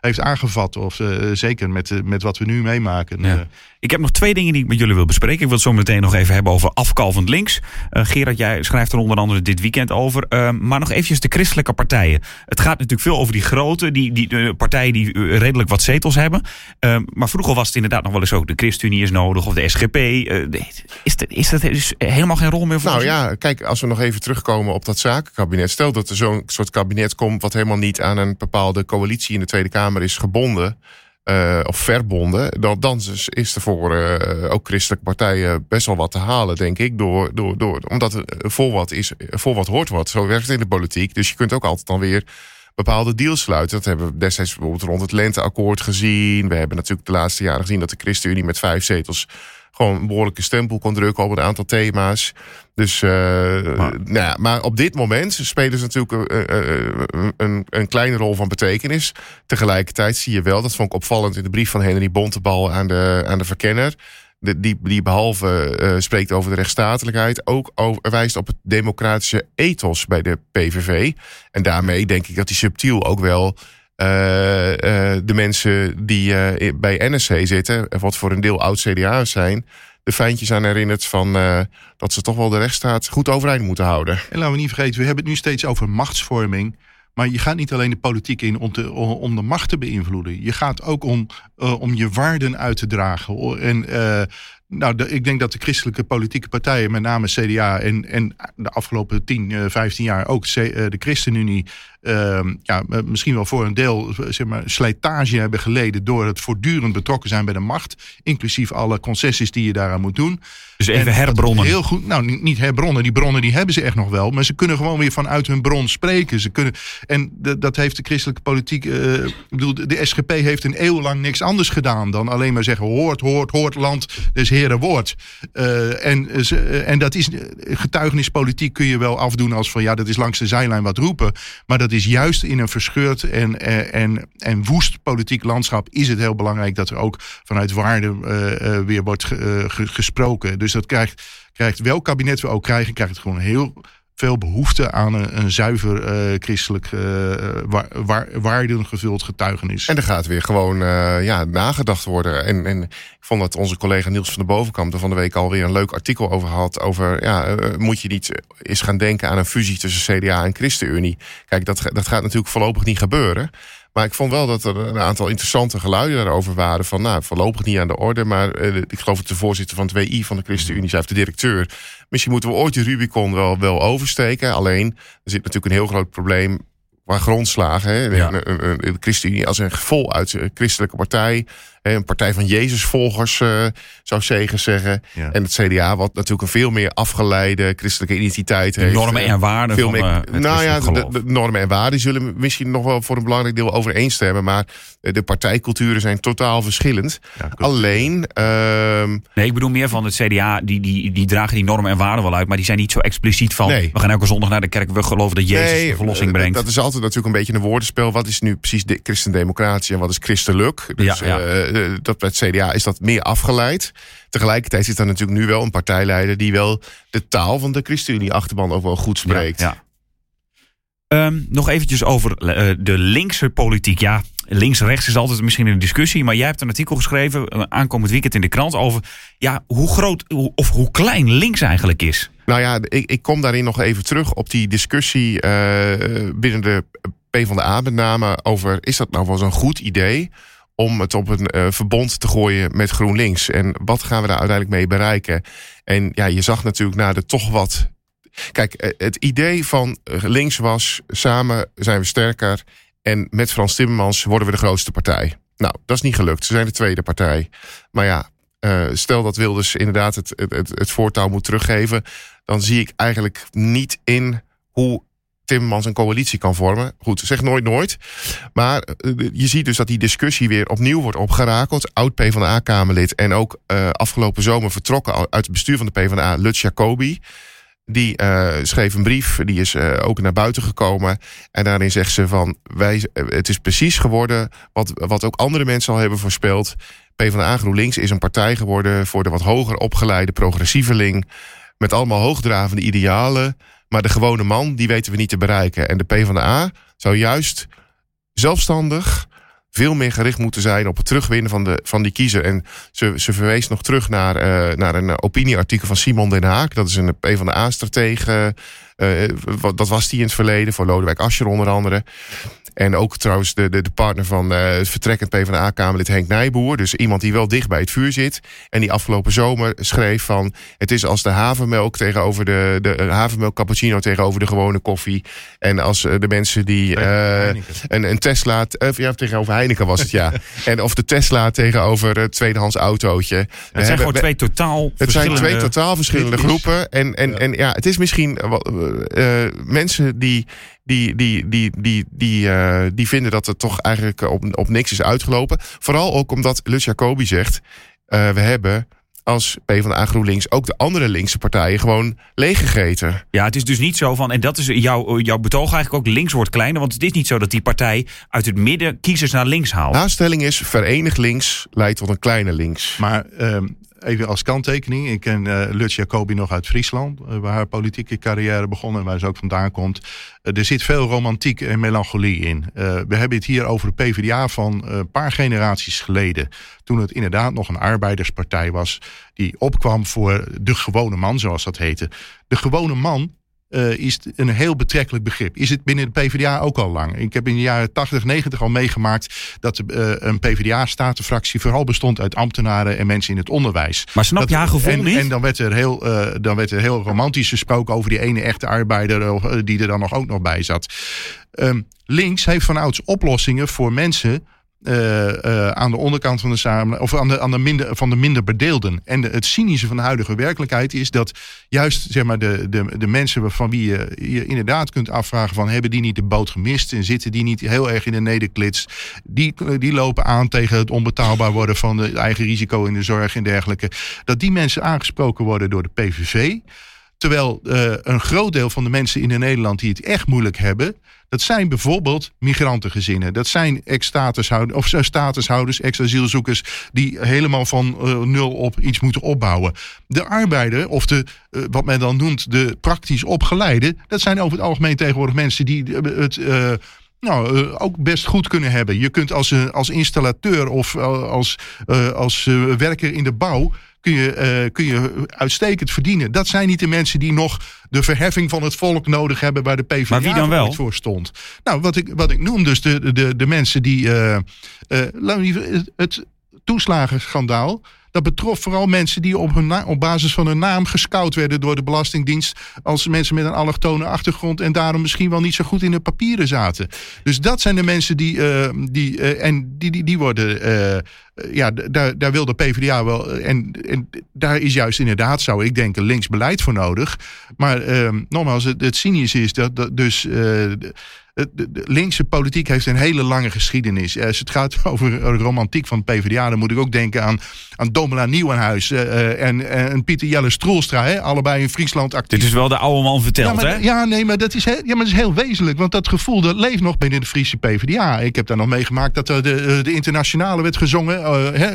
heeft aangevat. Of eh, zeker met, met wat we nu meemaken. Ja. Ik heb nog twee dingen die ik met jullie wil bespreken. Ik wil het zo meteen nog even hebben over afkalvend links. Eh, Gerard, jij schrijft er onder andere dit weekend over. Eh, maar nog eventjes de christelijke partijen. Het gaat natuurlijk veel over die grote, die, die eh, partijen die eh, redelijk wat zetels hebben. Eh, maar vroeger was het inderdaad nog wel eens ook de ChristenUnie is nodig of de SGP. De- is, dat, is dat dus helemaal geen rol meer voor Nou ons? ja, kijk, als we nog even terugkomen op dat zakenkabinet. Stel dat er zo'n soort kabinet komt wat helemaal niet aan een bepaalde coalitie in de Tweede Kamer is gebonden. Eh, of verbonden, dan, dan is, er voor eh, ook christelijke partijen best wel wat te halen, denk ik. Door, door, door, omdat eh, voor wat is, voor wat hoort wat. Zo werkt het in de politiek. Dus je kunt ook altijd dan weer bepaalde deals sluiten. Dat hebben we destijds bijvoorbeeld rond het Lenteakkoord gezien. We hebben natuurlijk de laatste jaren gezien dat de ChristenUnie met vijf zetels gewoon een behoorlijke stempel kon drukken op een aantal thema's. Dus, eh, Maar- nou ja, maar op dit moment spelen ze natuurlijk eh, eh, een, een, een kleine rol van betekenis. Tegelijkertijd zie je wel, dat vond ik opvallend in de brief van Henry Bontebal aan de, aan de verkenner. De, die, die behalve eh, spreekt over de rechtsstatelijkheid, ook over, wijst op het democratische ethos bij de PVV. En daarmee denk ik dat hij subtiel ook wel eh, eh, de mensen die eh, bij NSC zitten, en wat voor een deel oud-CDA's zijn, de fijntjes aan herinnert van dat ze toch wel de rechtsstaat goed overeind moeten houden. En laten we niet vergeten, we hebben het nu steeds over machtsvorming. Maar je gaat niet alleen de politiek in om, de macht te beïnvloeden. Je gaat ook om, om je waarden uit te dragen. En nou, ik denk dat de christelijke politieke partijen, met name CDA en, en de afgelopen 10, eh, 15 jaar ook de ChristenUnie, ehm, ja, eh, misschien wel voor een deel zeg maar, slijtage hebben geleden door het voortdurend betrokken zijn bij de macht. Inclusief alle concessies die je daaraan moet doen. dus En even herbronnen. Heel goed. Nou, niet, niet herbronnen. Die bronnen die hebben ze echt nog wel. Maar ze kunnen gewoon weer vanuit hun bron spreken. Ze kunnen, en de- dat heeft de christelijke politiek. eh, ik bedoel, de, SGP heeft een eeuw lang niks anders gedaan dan alleen maar zeggen: hoort, hoort, hoort, land des heren woord. Eh, en, ze- en dat is. Getuigenispolitiek kun je wel afdoen als van ja, dat is langs de zijlijn wat roepen. Maar dat is juist in een verscheurd en, eh, en, en woest politiek landschap. is het heel belangrijk dat er ook vanuit waarde eh, eh, weer wordt ge- ge- gesproken. Dus dat krijgt, krijgt welk kabinet we ook krijgen, krijgt het gewoon heel veel behoefte aan een, een zuiver eh, christelijk eh wa- wa- waardengevuld getuigenis. En er gaat weer gewoon eh, ja, nagedacht worden. En, en ik vond dat onze collega Niels van de Bovenkamp er van de week alweer een leuk artikel over had. Over ja, eh, moet je niet eens gaan denken aan een fusie tussen CDA en ChristenUnie. Kijk, dat, dat gaat natuurlijk voorlopig niet gebeuren. Maar ik vond wel dat er een aantal interessante geluiden daarover waren. Van nou, voorlopig niet aan de orde. Maar eh, ik geloof dat de voorzitter van het WI van de ChristenUnie, zei, of de directeur. Misschien moeten we ooit de Rubicon wel, wel oversteken. Alleen, er zit natuurlijk een heel groot probleem qua grondslagen. Hè? Ja. De ChristenUnie als een voluit eh, christelijke partij. Een partij van Jezusvolgers, eh zou Segers zeggen. Ja. En het CDA, wat natuurlijk een veel meer afgeleide christelijke identiteit De heeft. normen eh, en waarden veel van meer, eh, nou ja, de, normen en waarden zullen misschien nog wel voor een belangrijk deel overeenstemmen. Maar de partijculturen zijn totaal verschillend. Ja. Alleen, ehm, Nee, ik bedoel meer van het CDA, die, die, die dragen die normen en waarden wel uit, maar die zijn niet zo expliciet van. Nee. We gaan elke zondag naar de kerk, we geloven dat Jezus de verlossing brengt. Dat is altijd natuurlijk een beetje een woordenspel. Wat is nu precies de christendemocratie en wat is christelijk? Dus Ja, ja. Dat bij het CDA is dat meer afgeleid. Tegelijkertijd zit er natuurlijk nu wel een partijleider die wel de taal van de ChristenUnie-achterban ook wel goed spreekt. Ja, ja. Ehm, nog eventjes over eh, de linkse politiek. Ja, links-rechts is altijd misschien een discussie. Maar jij hebt een artikel geschreven eh, aankomend weekend in de krant over ja, hoe groot of hoe klein links eigenlijk is. Nou ja, ik, ik kom daarin nog even terug op die discussie eh, binnen de PvdA met name over... is dat nou wel zo'n goed idee om het op een eh, verbond te gooien met GroenLinks? En wat gaan we daar uiteindelijk mee bereiken? En ja, je zag natuurlijk na de toch wat... Kijk, eh, het idee van eh, links was samen zijn we sterker... en met Frans Timmermans worden we de grootste partij. Nou, dat is niet gelukt. Ze zijn de tweede partij. Maar ja, stel dat Wilders inderdaad het, het, het voortouw moet teruggeven, dan zie ik eigenlijk niet in hoe Timmermans een coalitie kan vormen. Goed, zeg nooit nooit. Maar eh, je ziet dus dat die discussie weer opnieuw wordt opgerakeld. Oud PvdA-Kamerlid en ook eh, afgelopen zomer vertrokken uit het bestuur van de PvdA, Lutz Jacobi. Die schreef een brief, die is ook naar buiten gekomen. En daarin zegt ze van, wij, het is precies geworden wat, wat ook andere mensen al hebben voorspeld. PvdA GroenLinks is een partij geworden voor de wat hoger opgeleide progressieveling. Met allemaal hoogdravende idealen. Maar de gewone man, die weten we niet te bereiken. En de PvdA zou juist zelfstandig veel meer gericht moeten zijn op het terugwinnen van, de, van die kiezer. En ze, ze verwees nog terug naar, uh, naar een opinieartikel van Simon Den Haak. Dat is een PvdA-stratege. Uh, dat was die in het verleden, voor Lodewijk Asscher onder andere. En ook trouwens de, de, de partner van uh, het vertrekkend PvdA-Kamerlid Henk Nijboer. Dus iemand die wel dicht bij het vuur zit. En die afgelopen zomer schreef van... het is als de havermelk tegenover de, de havermelk cappuccino tegenover de gewone koffie. En als uh, de mensen die uh, een, een Tesla... ja, tegenover Heineken was het, ja. en of de Tesla tegenover het tweedehands autootje. Het zijn hebben, gewoon twee totaal Het zijn twee totaal verschillende groepen. En, en, ja. en ja, het is misschien... mensen die die, die, die, die, die, uh, die vinden dat het toch eigenlijk op, op niks is uitgelopen. Vooral ook omdat Lutz Jacobi zegt: uh, we hebben als PvdA GroenLinks ook de andere linkse partijen gewoon leeggegeten. Ja, het is dus niet zo van, en dat is jouw, jouw betoog eigenlijk ook, links wordt kleiner. Want het is niet zo dat die partij uit het midden kiezers naar links haalt. De stelling is, verenigd links leidt tot een kleine links. Maar um, even als kanttekening. Ik ken uh, Lutz Jacobi nog uit Friesland, uh, waar haar politieke carrière begon en waar ze ook vandaan komt. Uh, er zit veel romantiek en melancholie in. we hebben het hier over de PvdA van een paar generaties geleden. Toen het inderdaad nog een arbeiderspartij was die opkwam voor de gewone man, zoals dat heette. De gewone man uh, is een heel betrekkelijk begrip. Is het binnen de PvdA ook al lang? Ik heb in de jaren 80, 90 al meegemaakt dat uh, een PvdA-statenfractie vooral bestond uit ambtenaren en mensen in het onderwijs. Maar snap dat, je haar gevoel en, niet? En dan werd, er heel, uh, dan werd er heel romantisch gesproken over die ene echte arbeider die er dan nog ook nog bij zat. Um, links heeft van ouds oplossingen voor mensen uh, uh, aan de onderkant van de samenleving, of aan de, aan de minder, van de minder bedeelden. En het cynische van de huidige werkelijkheid is dat juist zeg maar, de, de, de mensen van wie je, je inderdaad kunt afvragen: van hebben die niet de boot gemist en zitten die niet heel erg in de nederklits, die, die lopen aan tegen het onbetaalbaar worden van de eigen risico in de zorg en dergelijke. Dat die mensen aangesproken worden door de PVV. Terwijl uh, een groot deel van de mensen in Nederland die het echt moeilijk hebben, dat zijn bijvoorbeeld migrantengezinnen. Dat zijn ex-statushouders, of statushouders, ex-asielzoekers, die helemaal van uh, nul op iets moeten opbouwen. De arbeider, of de, uh, wat men dan noemt, de praktisch opgeleide, dat zijn over het algemeen tegenwoordig mensen die het. Nou, ook best goed kunnen hebben. Je kunt als, als installateur of als, als werker in de bouw kun je, uh, kun je uitstekend verdienen. Dat zijn niet de mensen die nog de verheffing van het volk nodig hebben waar de PvdA maar wie dan wel? voor stond. Nou, wat ik, wat ik noem dus de, de, de mensen die uh, uh, het toeslagenschandaal. Dat betrof vooral mensen die op, hun op basis van hun naam gescout werden door de Belastingdienst. Als mensen met een allochtone achtergrond en daarom misschien wel niet zo goed in de papieren zaten. Dus dat zijn de mensen die. Uh, die uh, en die, die, die worden. Uh, ja, daar, daar wil de PvdA wel. En, en daar is juist inderdaad, zou ik denken, links beleid voor nodig. Maar nogmaals, het, het cynische is dat, dat dus. De, de, de, linkse politiek heeft een hele lange geschiedenis. Als het gaat over de romantiek van de PvdA, dan moet ik ook denken aan, aan Domela Nieuwenhuis uh, en, en Pieter Jelle Stroelstra, hè, allebei in Friesland actief. Dit is wel de oude man verteld, ja, maar, hè? Ja, nee, maar dat is, heel, ja, maar dat is heel wezenlijk, want dat gevoel dat leeft nog binnen de Friese PvdA. Ik heb daar nog meegemaakt dat er de, de internationale werd gezongen, hè,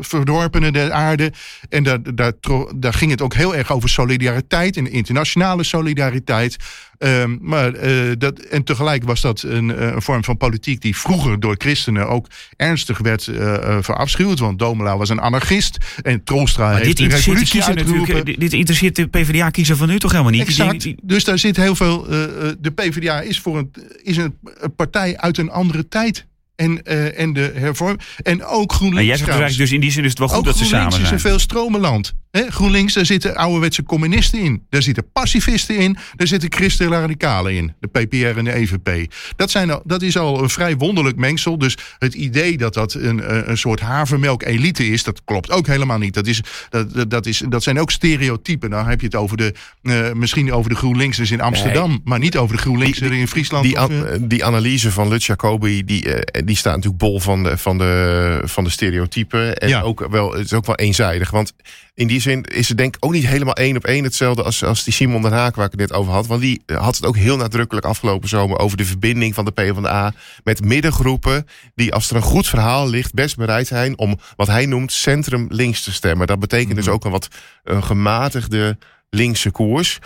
verdorpenen der aarde. En daar, daar, daar ging het ook heel erg over solidariteit en internationale solidariteit. Um, maar uh, dat, en tegelijk was dat een, een, vorm van politiek die vroeger door christenen ook ernstig werd uh, verafschuwd. Want Domela was een anarchist en Troelstra maar heeft dit de revolutie dit, interesseert de PvdA-kiezer van nu toch helemaal niet? Exact. Die, die... Dus daar zit heel veel... Uh, de PvdA is, voor een, is een partij uit een andere tijd. En, uh, en de hervorm. En ook GroenLinks. En jij zegt dus, in die zin is het wel goed dat ze GroenLinks samen zijn. is een veel stromenland. GroenLinks, daar zitten ouderwetse communisten in. Daar zitten pacifisten in. Daar zitten christelijke radicalen in. De PPR en de EVP. Dat, zijn al, dat is al een vrij wonderlijk mengsel. Dus het idee dat dat een, een soort havermelk-elite is, dat klopt ook helemaal niet. Dat, is, dat, dat, is, dat zijn ook stereotypen. Dan heb je het over de, uh, misschien over de GroenLinksers in Amsterdam, nee. maar niet over de GroenLinksers in Friesland. Die, of, uh... die analyse van Lut Jacobi, die, uh, die staat natuurlijk bol van de, van de, van de stereotypen. En ja. ook wel, het is ook wel eenzijdig. Want in die zin is het denk ik ook niet helemaal één op één hetzelfde als, als die Simon den Haak waar ik het net over had. Want die had het ook heel nadrukkelijk afgelopen zomer over de verbinding van de PvdA met middengroepen die als er een goed verhaal ligt best bereid zijn om wat hij noemt centrum links te stemmen. Dat betekent dus ook een wat een gematigde linkse koers.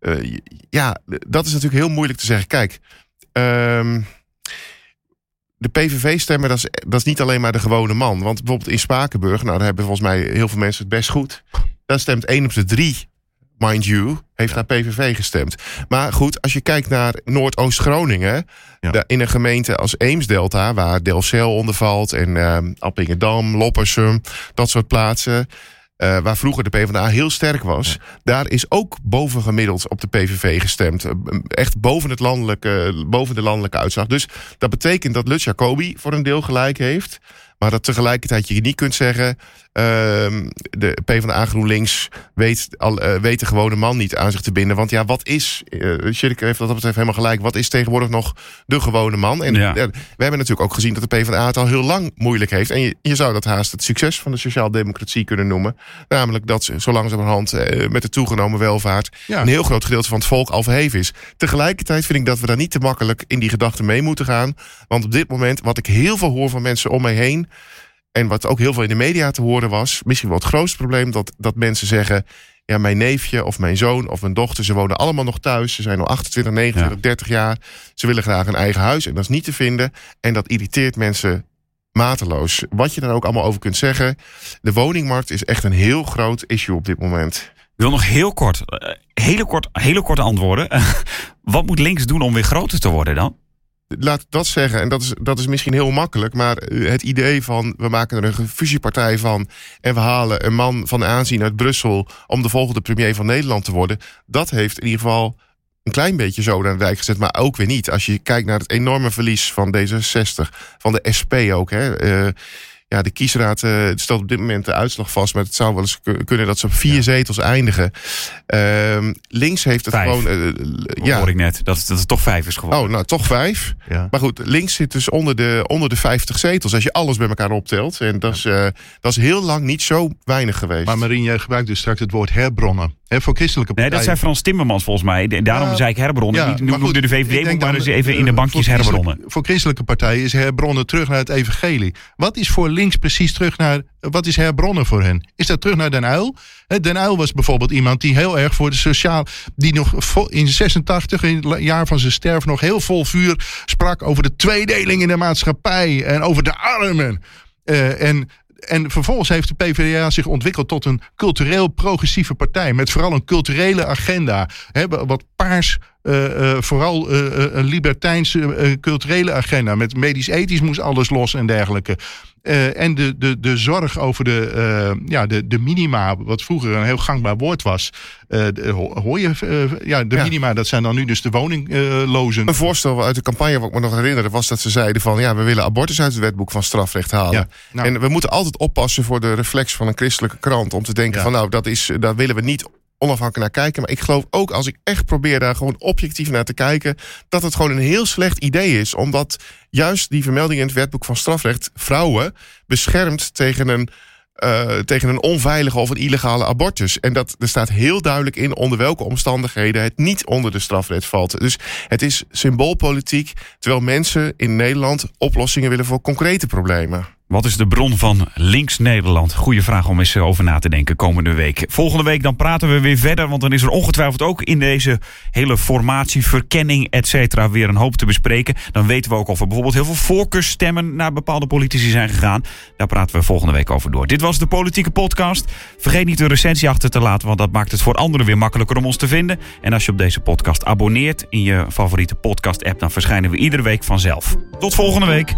Uh, ja, dat is natuurlijk heel moeilijk te zeggen. Kijk, um, de PVV-stemmer, dat is, dat is niet alleen maar de gewone man. Want bijvoorbeeld in Spakenburg, nou, daar hebben volgens mij heel veel mensen het best goed. Daar stemt 1 op de 3, mind you, heeft naar PVV gestemd. Maar goed, als je kijkt naar Noordoost-Groningen, ja. in een gemeente als Eemsdelta, waar Delcel onder valt en uh, Appingedam, Loppersum, dat soort plaatsen. Uh, waar vroeger de PvdA heel sterk was. Ja. Daar is ook bovengemiddeld op de PVV gestemd. Echt boven, het landelijke, boven de landelijke uitslag. Dus dat betekent dat Lut Jacobi voor een deel gelijk heeft. Maar dat tegelijkertijd je niet kunt zeggen... Uh, de PvdA GroenLinks weet, al, uh, weet de gewone man niet aan zich te binden. Want ja, wat is... Uh, Shirk heeft dat betreft helemaal gelijk. Wat is tegenwoordig nog de gewone man? En ja. we hebben natuurlijk ook gezien dat de PvdA het al heel lang moeilijk heeft. En je, je zou dat haast het succes van de sociaaldemocratie kunnen noemen. Namelijk dat ze zo langzamerhand uh, met de toegenomen welvaart... Ja. een heel groot gedeelte van het volk al verheven is. Tegelijkertijd vind ik dat we daar niet te makkelijk in die gedachten mee moeten gaan. Want op dit moment, wat ik heel veel hoor van mensen om mij heen... En wat ook heel veel in de media te horen was, misschien wel het grootste probleem, dat, dat mensen zeggen: ja, mijn neefje of mijn zoon of mijn dochter, ze wonen allemaal nog thuis. Ze zijn al 28, 29, ja. 30 jaar. Ze willen graag een eigen huis en dat is niet te vinden. En dat irriteert mensen mateloos. Wat je dan ook allemaal over kunt zeggen. De woningmarkt is echt een heel groot issue op dit moment. Ik wil nog heel kort, hele kort, hele korte antwoorden. Wat moet links doen om weer groter te worden dan? Laat dat zeggen, en dat is, dat is misschien heel makkelijk, maar het idee van we maken er een fusiepartij van en we halen een man van aanzien uit Brussel om de volgende premier van Nederland te worden, dat heeft in ieder geval een klein beetje zo naar de dijk gezet, maar ook weer niet. Als je kijkt naar het enorme verlies van D66, van de SP ook. Hè, uh, ja, de kiesraad uh, stelt op dit moment de uitslag vast. Maar het zou wel eens kunnen dat ze op vier ja. zetels eindigen. Uh, links heeft het vijf. gewoon. Uh, ja. hoor ik net. Dat, dat het toch vijf is geworden. Oh, nou toch vijf. Ja. Maar goed, links zit dus onder de, onder de 50 zetels. Als je alles bij elkaar optelt. En dat is, uh, dat is heel lang niet zo weinig geweest. Maar Marien, jij gebruikt dus straks het woord herbronnen. He, voor christelijke partijen. Nee, dat zei Frans Timmermans volgens mij. Daarom uh, zei ik herbronnen. Ja, nu noemde de VVD maar eens even in de bankjes voor herbronnen. Voor christelijke partijen is herbronnen terug naar het evangelie. Wat is voor links precies terug naar... Wat is herbronnen voor hen? Is dat terug naar Den Uyl? Den Uyl was bijvoorbeeld iemand die heel erg voor de sociaal... die nog in 86, in het jaar van zijn sterf... nog heel vol vuur sprak over de tweedeling in de maatschappij... en over de armen. Uh, en en vervolgens heeft de PvdA zich ontwikkeld tot een cultureel progressieve partij. Met vooral een culturele agenda. He, wat paars, vooral uh, een libertijnse culturele agenda. Met medisch-ethisch moest alles los en dergelijke. en de, de, de zorg over de, ja, de, de minima, wat vroeger een heel gangbaar woord was. De, hoor je, ja, de ja. minima, dat zijn dan nu dus de woninglozen. Een voorstel uit de campagne, wat ik me nog herinnerde, was dat ze zeiden van ja, we willen abortus uit het wetboek van strafrecht halen. Ja, nou, en we moeten altijd oppassen voor de reflex van een christelijke krant. Om te denken van nou, dat, is, dat willen we niet onafhankelijk naar kijken. Maar ik geloof ook als ik echt probeer daar gewoon objectief naar te kijken, dat het gewoon een heel slecht idee is. Omdat juist die vermelding in het wetboek van strafrecht vrouwen beschermt tegen een. Uh, tegen een onveilige of een illegale abortus. En dat, er staat heel duidelijk in onder welke omstandigheden het niet onder de strafrecht valt. Dus het is symboolpolitiek, terwijl mensen in Nederland oplossingen willen voor concrete problemen. Wat is de bron van Links Nederland? Goeie vraag om eens over na te denken komende week. Volgende week dan praten we weer verder, want dan is er ongetwijfeld ook in deze hele formatie, verkenning, et cetera, weer een hoop te bespreken. Dan weten we ook of er bijvoorbeeld heel veel voorkeursstemmen naar bepaalde politici zijn gegaan. Daar praten we volgende week over door. Dit was de Politieke Podcast. Vergeet niet een recensie achter te laten, want dat maakt het voor anderen weer makkelijker om ons te vinden. En als je op deze podcast abonneert in je favoriete podcast-app, dan verschijnen we iedere week vanzelf. Tot volgende week.